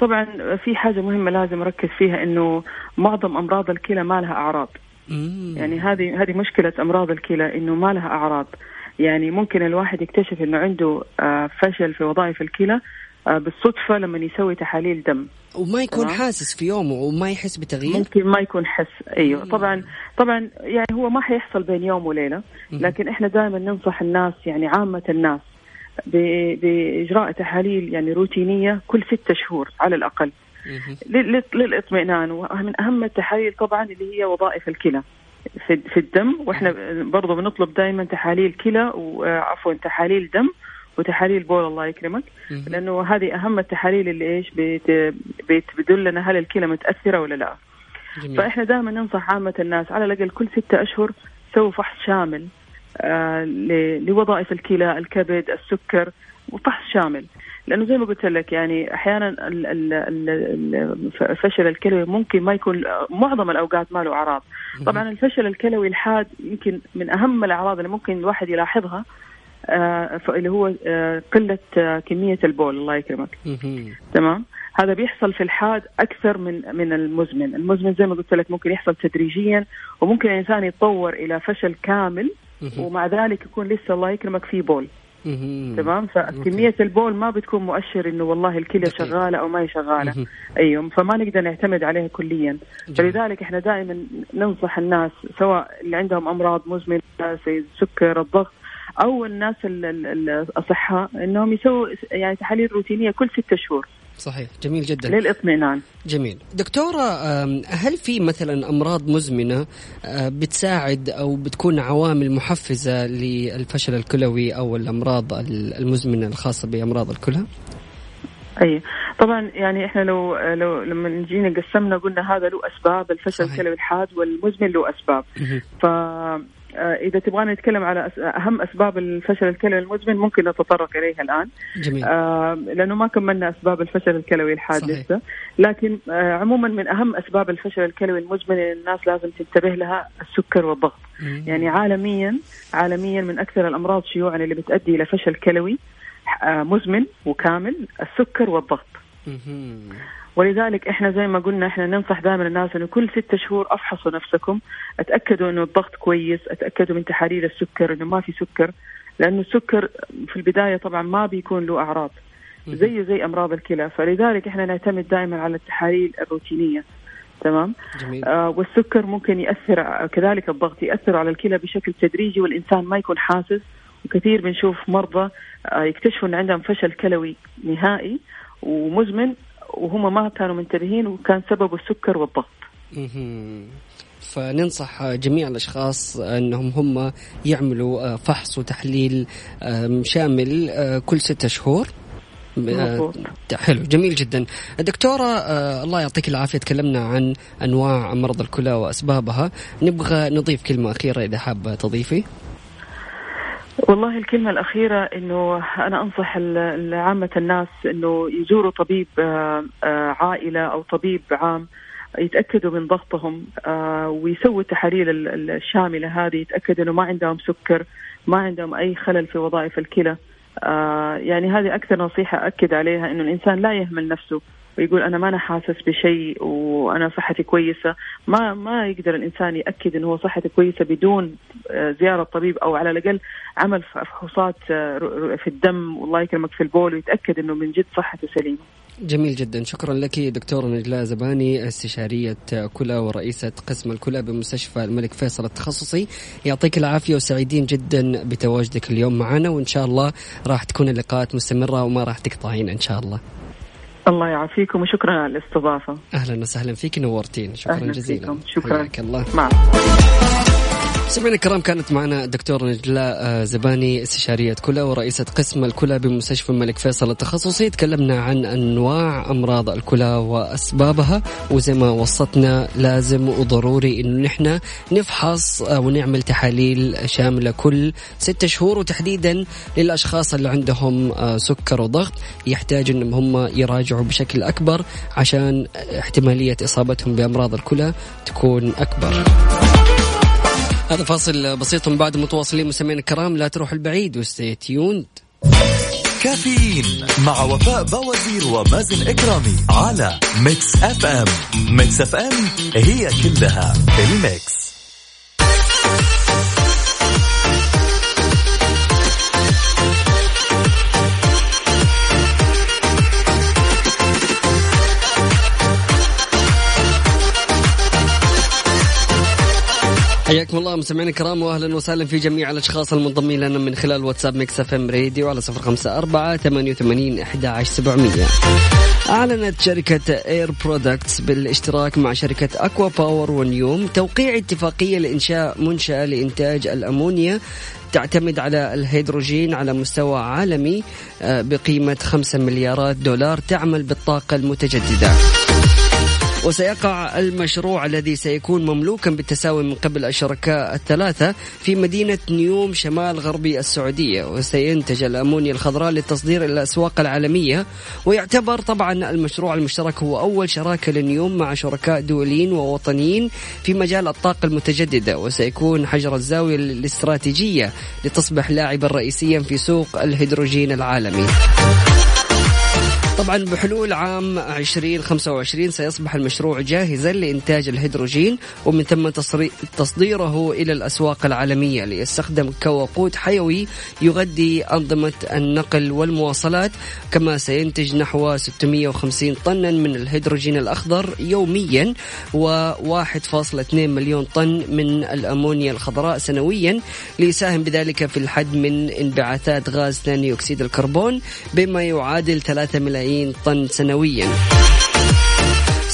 طبعا في حاجة مهمة لازم أركز فيها إنه معظم أمراض الكلى ما لها أعراض. مم. يعني هذه هذه مشكلة أمراض الكلى إنه ما لها أعراض. يعني ممكن الواحد يكتشف إنه عنده آه فشل في وظائف الكلى آه بالصدفة لما يسوي تحاليل دم. وما يكون. حاسس في يومه وما يحس بتغيير؟ ممكن ما يكون حس أيوه. طبعا طبعا يعني هو ما حيحصل بين يوم وليلة لكن إحنا دائما ننصح الناس يعني عامة الناس ب- بإجراء تحاليل يعني روتينية كل ستة شهور على لل- للإطمئنان. ومن أهم التحاليل طبعا اللي هي وظائف الكلى. في في الدم وإحنا برضه بنطلب دائما تحاليل كلى وعفوا تحاليل دم وتحاليل بول الله يكرمك. لأنه هذه أهم التحاليل اللي إيش بت- بتدلنا هل الكلى متأثرة ولا لا. جميل. فإحنا دائما ننصح عامة الناس على الأقل كل ستة أشهر سووا فحص شامل آه لوظائف الكلى الكبد السكر وفحص شامل لأنه زي ما قلت لك يعني أحيانا ال- ال- ال- الفشل الكلوي ممكن ما يكون معظم الأوقات ما له أعراض طبعا الفشل الكلوي الحاد يمكن من أهم الأعراض اللي ممكن الواحد يلاحظها آه، اللي هو آه، قلة آه، كمية البول الله يكرمك. تمام هذا بيحصل في الحاد أكثر من من المزمن المزمن زي ما قلت لك ممكن يحصل تدريجيا وممكن الإنسان يتطور إلى فشل كامل. ومع ذلك يكون لسه الله يكرمك في بول. تمام فكمية البول ما بتكون مؤشر إنه والله الكلى دقيق. شغالة أو ما هي شغالة. أيوه فما نقدر نعتمد عليها كليا. فلذلك إحنا دائما ننصح الناس سواء اللي عندهم أمراض مزمنة زي السكر الضغط أو الناس ال- ال- ال- الأصحاء إنهم يسووا يعني تحاليل روتينية كل ستة شهور. صحيح. جميل جدا. للاطمئنان. جميل. دكتورة هل في مثلا أمراض مزمنة أه، بتساعد أو بتكون عوامل محفزة للفشل الكلوي أو الأمراض ال- المزمنة الخاصة بأمراض الكلى؟ أي. طبعا يعني إحنا لو لو لما نجينا قسمنا قلنا هذا له أسباب الفشل. الكلوي الحاد والمزمن له أسباب. ف آه، إذا تبغانا نتكلم على أهم أسباب الفشل الكلوي المزمن ممكن نتطرق إليها الآن جميل آه، لأنه ما كملنا أسباب الفشل الكلوي الحاد صحيح. لسه لكن آه، عموما من أهم أسباب الفشل الكلوي المزمن اللي الناس لازم تنتبه لها السكر والضغط مم. يعني عالميا عالميا من أكثر الأمراض شيوعا اللي بتؤدي إلى فشل كلوي آه، مزمن وكامل السكر والضغط مهم. ولذلك إحنا زي ما قلنا إحنا ننصح دائما الناس إنه كل ستة شهور أفحصوا نفسكم. أتأكدوا إنه الضغط كويس. أتأكدوا من تحاليل السكر إنه ما في سكر. لأنه السكر في البداية طبعا ما بيكون له أعراض. زيه زي أمراض الكلى. فلذلك إحنا نعتمد دائما على التحاليل الروتينية. تمام؟ جميل. آه والسكر ممكن يأثر كذلك الضغط يأثر على الكلى بشكل تدريجي والإنسان ما يكون حاسس. وكثير بنشوف مرضى آه يكتشفوا إن عندهم فشل كلوي نهائي ومزمن. وهم ما كانوا منتبهين وكان سببه السكر والضغط. فننصح جميع الأشخاص أنهم هم يعملوا فحص وتحليل شامل أه، كل ستة شهور. أه، مظبوط. حلو جميل جدا. دكتورة الله يعطيك العافية. تكلمنا عن أنواع مرض الكلى وأسبابها. نبغى نضيف كلمة أخيرة إذا حابة تضيفي. والله الكلمة الأخيرة إنه أنا أنصح عامة الناس إنه يزوروا طبيب آه، آه، عائلة أو طبيب عام يتأكدوا من ضغطهم آه، ويسووا التحاليل ال- ال- الشاملة هذه يتأكدوا إنه ما عندهم سكر ما عندهم أي خلل في وظائف الكلى. يعني هذه أكثر نصيحة أكد عليها إنه الإنسان لا يهمل نفسه. ويقول أنا ما أنا حاسس بشيء وأنا صحتي كويسة. ما ما يقدر الإنسان يأكد انه هو صحته كويسة بدون آه، زيارة طبيب أو على الأقل عمل فحوصات آه، في الدم والله يكرمك في البول ويتأكد إنه من جد صحته سليمة. جميل جدا. شكرا لك دكتورة نجلاء زباني استشارية كلى ورئيسة قسم الكلى بمستشفى الملك فيصل التخصصي. يعطيك العافية وسعيدين جدا بتواجدك اليوم معنا وإن شاء الله راح تكون اللقاءات مستمرة وما راح تقطعين إن شاء الله. الله يعافيكم وشكرا على الاستضافة. أهلا وسهلا فيك نورتين. شكرا جزيلا. فيكم. شكرا. حياك الله. مع سمعنا الكرام كانت معنا الدكتور نجلاء آه، زباني استشارية كلى ورئيسة قسم الكلى بمستشفى الملك فيصل التخصصي. تكلمنا عن أنواع أمراض الكلى وأسبابها وزي ما وصتنا لازم وضروري إنه نحن نفحص آه، ونعمل تحاليل شاملة كل ستة شهور وتحديدا للأشخاص اللي عندهم آه، سكر وضغط. يحتاج إنهم هم يراجعوا بشكل أكبر عشان احتمالية إصابتهم بأمراض الكلى تكون أكبر. هذا فاصل بسيط من بعد متواصلين مستمعينا الكرام. لا تروح البعيد وستي تيوند كافيين مع وفاء بوازير ومازن إكرامي على Mix FM Mix FM هي كلها ال Mix. حياكم الله مستمعينا الكرام واهلا وسهلا في جميع الأشخاص المنضمين لنا من خلال واتساب Mix FM Radio على صفر خمسة أربعة ثمانية وثمانين أحد عشر سبعمية. أعلنت شركة Air Products بالاشتراك مع شركة ACWA Power ونيوم توقيع اتفاقية لإنشاء منشأة لإنتاج الأمونيا تعتمد على الهيدروجين على مستوى عالمي آه، بقيمة 5 مليارات دولار تعمل بالطاقة المتجددة. وسيقع المشروع الذي سيكون مملوكا بالتساوي من قبل الشركاء الثلاثة في مدينة نيوم شمال غربي السعودية. وسينتج الأمونيا الخضراء للتصدير إلى الأسواق العالمية. ويعتبر طبعا المشروع المشترك هو أول شراكة لنيوم مع شركاء دوليين ووطنيين في مجال الطاقة المتجددة. وسيكون حجر الزاوية الاستراتيجية لتصبح لاعبا رئيسيا في سوق الهيدروجين العالمي. طبعا بحلول عام 2025 سيصبح المشروع جاهزا لإنتاج الهيدروجين ومن ثم تصديره إلى الأسواق العالمية ليستخدم كوقود حيوي يغذي أنظمة النقل والمواصلات كما سينتج نحو 650 طنا من الهيدروجين الأخضر يوميا و1.2 مليون طن من الأمونيا الخضراء سنويا ليساهم بذلك في الحد من انبعاثات غاز ثاني أكسيد الكربون بما يعادل 3 ملايين طن سنويا.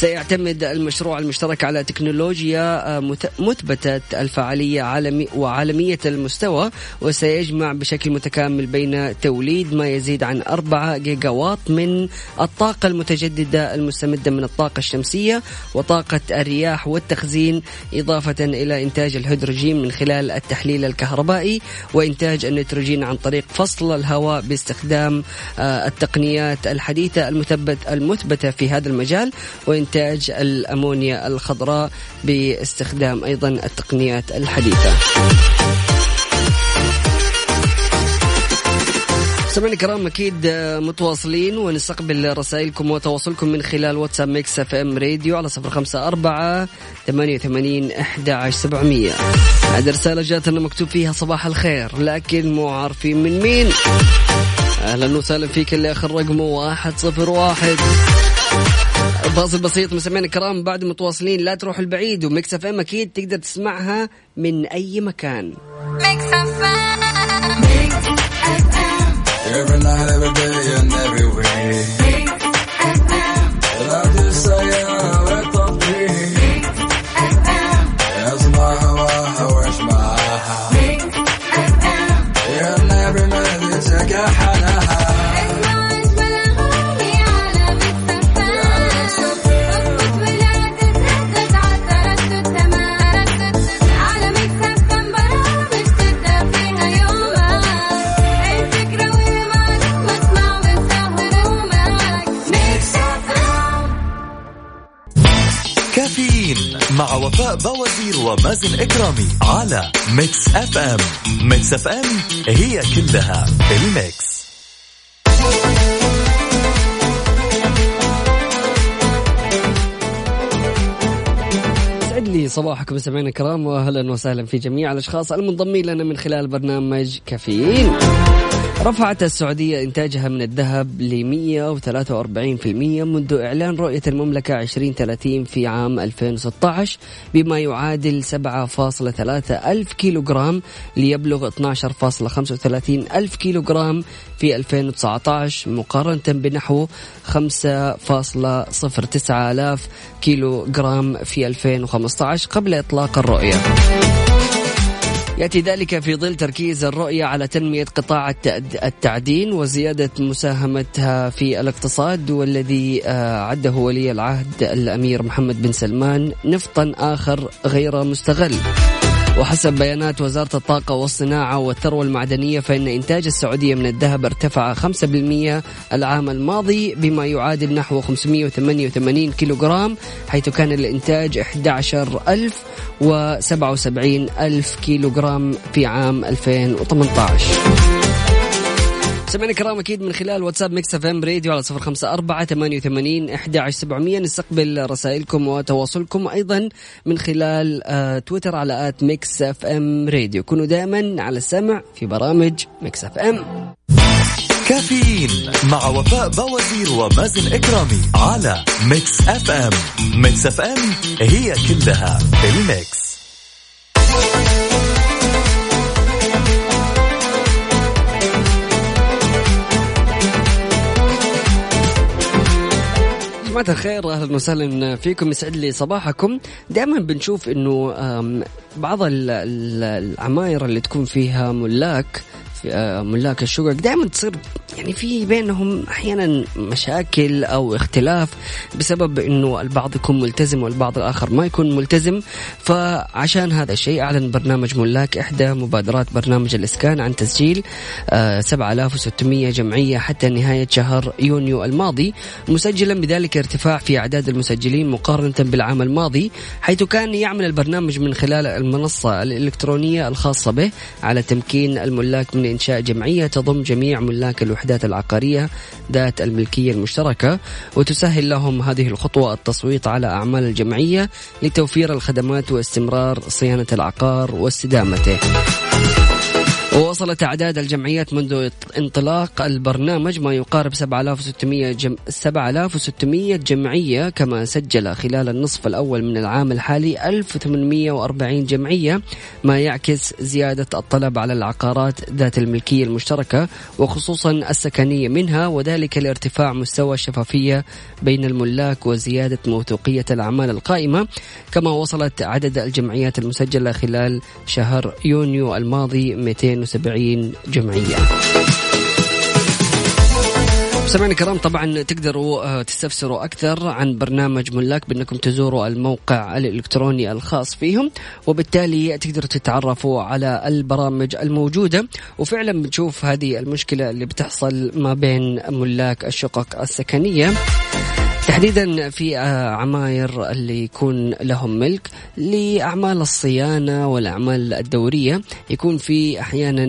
سيعتمد المشروع المشترك على تكنولوجيا آه، مثبتة الفعالية عالمي وعالمية المستوى وسيجمع بشكل متكامل بين توليد ما يزيد عن 4 جيجا واط من الطاقة المتجددة المستمدة من الطاقة الشمسية وطاقة الرياح والتخزين إضافة إلى إنتاج الهيدروجين من خلال التحليل الكهربائي وإنتاج النيتروجين عن طريق فصل الهواء باستخدام آه، التقنيات الحديثة المثبت المثبتة في هذا المجال. وإنتاج الأمونيا الخضراء باستخدام أيضا التقنيات الحديثة. سمعنا الكرام أكيد متواصلين ونستقبل رسائلكم وتواصلكم من خلال واتساب Mix FM Radio على صفر خمسة أربعة ثمانية وثمانين أحد عشر سبعمية. هذه رسالة جاتنا مكتوب فيها صباح الخير لكن مو عارفين من مين. أهلا وسهلا فيك اللي آخر رقمه واحد صفر واحد. فاصل بسيط مستمعينا الكرام بعد متواصلين لا تروحوا بعيد و Mix FM أكيد تقدر تسمعها من أي مكان. Mix FM هي كلها ال Mix. لي صباحكم مستمعينا الكرام واهلا وسهلا في جميع الأشخاص المنضمين لنا من خلال برنامج كافيين. رفعت السعودية إنتاجها من الذهب ل 143% منذ إعلان رؤية المملكة 2030 في عام 2016 بما يعادل 7.3 ألف كيلوغرام ليبلغ 12.35 ألف كيلوغرام في 2019 مقارنة بنحو 5.09 آلاف كيلوغرام في 2015 قبل إطلاق الرؤية. يأتي ذلك في ظل تركيز الرؤية على تنمية قطاع التعدين وزيادة مساهمتها في الاقتصاد والذي آه، عده ولي العهد الأمير محمد بن سلمان نفطا آخر غير مستغل. وحسب بيانات وزارة الطاقة والصناعة والثروة المعدنية فإن إنتاج السعودية من الذهب ارتفع 5% العام الماضي بما يعادل نحو 588 كيلوغرام حيث كان الإنتاج 11077 ألف كيلوغرام في عام 2018 سمعنا الكرام أكيد من خلال واتساب Mix FM Radio على صفر خمسة أربعة ثمانية وثمانين إحدى سبعمية. نستقبل رسائلكم وتواصلكم أيضا من خلال آه تويتر على at Mix FM Radio. كونوا دائما على السمع في برامج Mix FM. كافيين مع وفاء بوازير ومازن إكرامي على Mix FM. Mix FM هي كلها ال Mix. جماعة الخير أهلا وسهلا فيكم. يسعد لي صباحكم. دائما بنشوف إنه بعض العماير اللي تكون فيها ملاك ملاك الشقق دائما تصير يعني في بينهم أحيانا مشاكل أو اختلاف بسبب إنه البعض يكون ملتزم والبعض الآخر ما يكون ملتزم. فعشان هذا الشيء أعلن برنامج ملاك إحدى مبادرات برنامج الإسكان عن تسجيل 7600 آه، جمعية حتى نهاية شهر يونيو الماضي مسجلا بذلك ارتفاع في أعداد المسجلين مقارنة بالعام الماضي حيث كان يعمل البرنامج من خلال المنصة الإلكترونية الخاصة به على تمكين الملاك من إنشاء جمعية تضم جميع ملاك الوحدات العقارية ذات الملكية المشتركة وتسهل لهم هذه الخطوة التصويت على أعمال الجمعية لتوفير الخدمات واستمرار صيانة العقار واستدامته. ووصلت أعداد الجمعيات منذ انطلاق البرنامج ما يقارب 7600 جم... 7600 جمعية كما سجل خلال النصف الأول من العام الحالي 1840 جمعية ما يعكس زيادة الطلب على العقارات ذات الملكية المشتركة وخصوصا السكنية منها وذلك لارتفاع مستوى الشفافية بين الملاك وزيادة موثوقية الأعمال القائمة كما وصلت عدد الجمعيات المسجلة خلال شهر يونيو الماضي 270 جمعية. سمعنا الكرام طبعا تقدروا آه، تستفسروا أكثر عن برنامج ملاك بأنكم تزوروا الموقع الإلكتروني الخاص فيهم وبالتالي تقدروا تتعرفوا على البرامج الموجودة. وفعلا بنشوف هذه المشكلة اللي بتحصل ما بين ملاك الشقق السكنية. تحديدا في آه، عماير اللي يكون لهم ملك لأعمال الصيانة والأعمال الدورية. يكون في أحيانا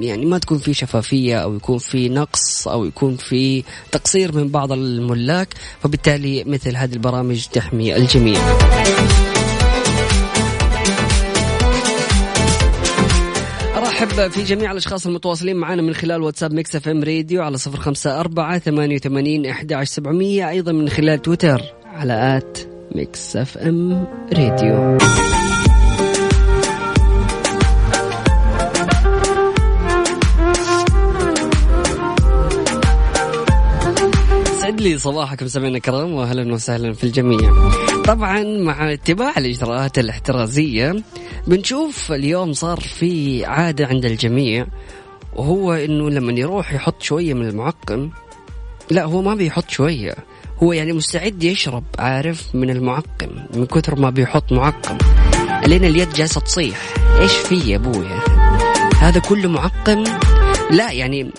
يعني ما تكون في شفافية أو يكون في نقص أو يكون في تقصير من بعض الملاك فبالتالي مثل هذه البرامج تحمي الجميع. ارحب في جميع الأشخاص المتواصلين معنا من خلال واتساب Mix FM Radio على صفر خمسة أربعة ثمانية وثمانين أحد سبعمية أيضا من خلال تويتر على at Mix FM Radio. يسعد لي صباحكم سمعنا الكرام واهلا وسهلا في الجميع. طبعا مع اتباع الإجراءات الاحترازية بنشوف اليوم صار في عادة عند الجميع وهو إنه لما يروح يحط شوية من المعقم لا هو ما بيحط شوية هو يعني مستعد يشرب عارف من المعقم من كثر ما بيحط معقم. لين اليد جالسة تصيح. إيش في يا أبويا؟ هذا كله معقم؟ لا يعني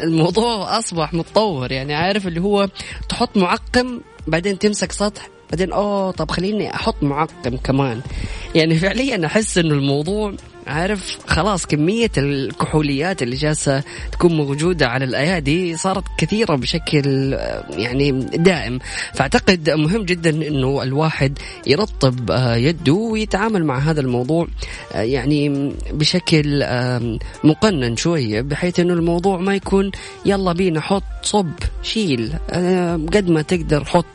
الموضوع أصبح متطور يعني عارف اللي هو تحط معقم بعدين تمسك سطح بعدين اوه طب خليني أحط معقم كمان. يعني فعليا أحس إنه الموضوع عارف خلاص كمية الكحوليات اللي جالسة تكون موجودة على الأيادي صارت كثيرة بشكل آه، يعني دائم. فأعتقد مهم جدا أنه الواحد يرطب آه، يده ويتعامل مع هذا الموضوع آه، يعني بشكل مقنن شوية بحيث أنه الموضوع ما يكون يلا بينا حط صب شيل قد ما تقدر حط.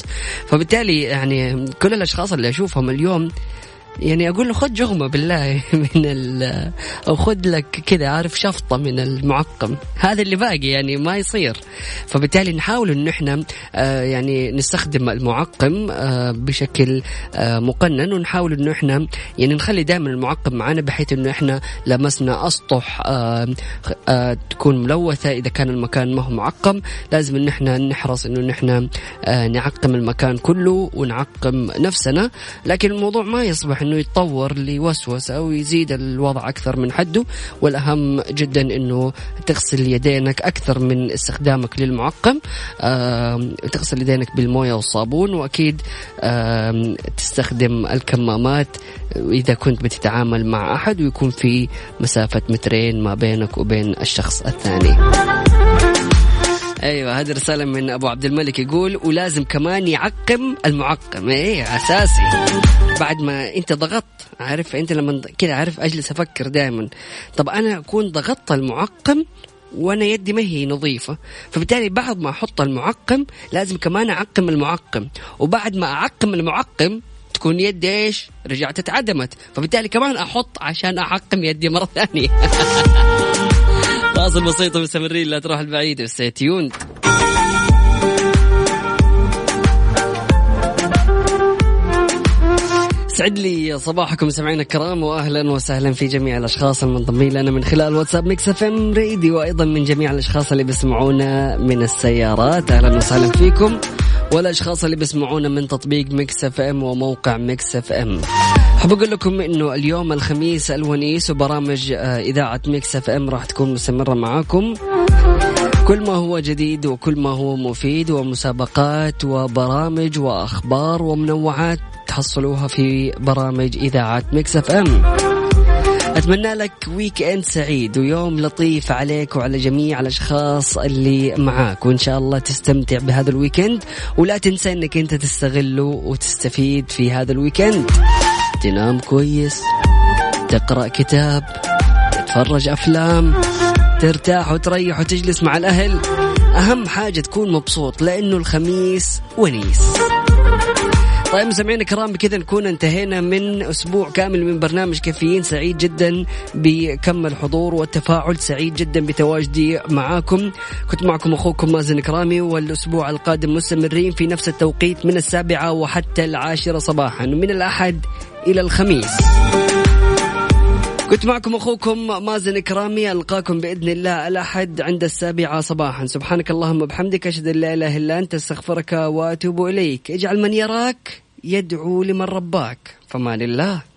فبالتالي يعني كل الأشخاص اللي أشوفهم اليوم يعني أقول له خذ جغمة بالله من ال أو خذ لك كذا عارف شفطة من المعقم. هذا اللي باقي يعني ما يصير. فبالتالي نحاول انه إحنا آه يعني نستخدم المعقم آه بشكل آه مقنن ونحاول انه إحنا يعني نخلي دائما المعقم معنا بحيث انه إحنا لمسنا أسطح تكون ملوثة إذا كان المكان ما هو معقم. لازم إن إحنا نحرص إنه نحن نعقم المكان كله ونعقم نفسنا. لكن الموضوع ما يصبح أنه يتطور لوسوسه أو يزيد الوضع أكثر من حده والأهم جدا أنه تغسل يدينك أكثر من استخدامك للمعقم. تغسل يدينك بالموية والصابون وأكيد تستخدم الكمامات إذا كنت بتتعامل مع أحد ويكون في مسافة مترين ما بينك وبين الشخص الثاني. أيوه هذه رسالة من أبو عبد الملك يقول ولازم كمان يعقم المعقم. إيه أساسي. بعد ما أنت ضغطت عارف أنت لما كذا عارف أجلس أفكر دائما طب أنا أكون ضغطت المعقم وأنا يدي ما هي نظيفة. فبالتالي بعد ما أحط المعقم لازم كمان أعقم المعقم. وبعد ما أعقم المعقم تكون يدي إيش؟ رجعت اتعدمت. فبالتالي كمان أحط عشان أعقم يدي مرة ثانية. فاصل بسيط ومستمرين لا تروح البعيد stay tuned. يسعد لي صباحكم سمعين الكرام واهلا وسهلا في جميع الأشخاص المنضمين لنا من خلال واتساب Mix FM Radio وأيضا من جميع الأشخاص اللي بيسمعونا من السيارات. أهلا وسهلا فيكم والأشخاص اللي بيسمعونا من تطبيق Mix FM وموقع Mix FM. حاب أقول لكم إنه اليوم الخميس الونيس وبرامج آه، إذاعة Mix FM راح تكون مستمرة معاكم. كل ما هو جديد وكل ما هو مفيد ومسابقات وبرامج وأخبار ومنوعات تحصلوها في برامج إذاعة Mix FM. أتمنى لك weekend سعيد ويوم لطيف عليك وعلى جميع الأشخاص اللي معاك وإن شاء الله تستمتع بهذا ال weekend ولا تنسى إنك أنت تستغله وتستفيد في هذا ال weekend تنام كويس تقرأ كتاب تتفرج أفلام ترتاح وتريح وتجلس مع الأهل أهم حاجة تكون مبسوط لأنه الخميس ونيس. طيب مستمعينا الكرام بكذا نكون انتهينا من أسبوع كامل من برنامج كافيين سعيد جدا بكم الحضور والتفاعل سعيد جدا بتواجدي معاكم. كنت معكم أخوكم مازن كرامي والأسبوع القادم مستمرين في نفس التوقيت من السابعة وحتى العاشرة صباحا. من الأحد إلى الخميس. كنت معكم أخوكم مازن كرامي ألقاكم بإذن الله الأحد عند السابعة صباحا. سبحانك اللهم وبحمدك أشهد أن لا إله إلا أنت أستغفرك وأتوب إليك. اجعل من يراك يدعو لمن رباك. فمان الله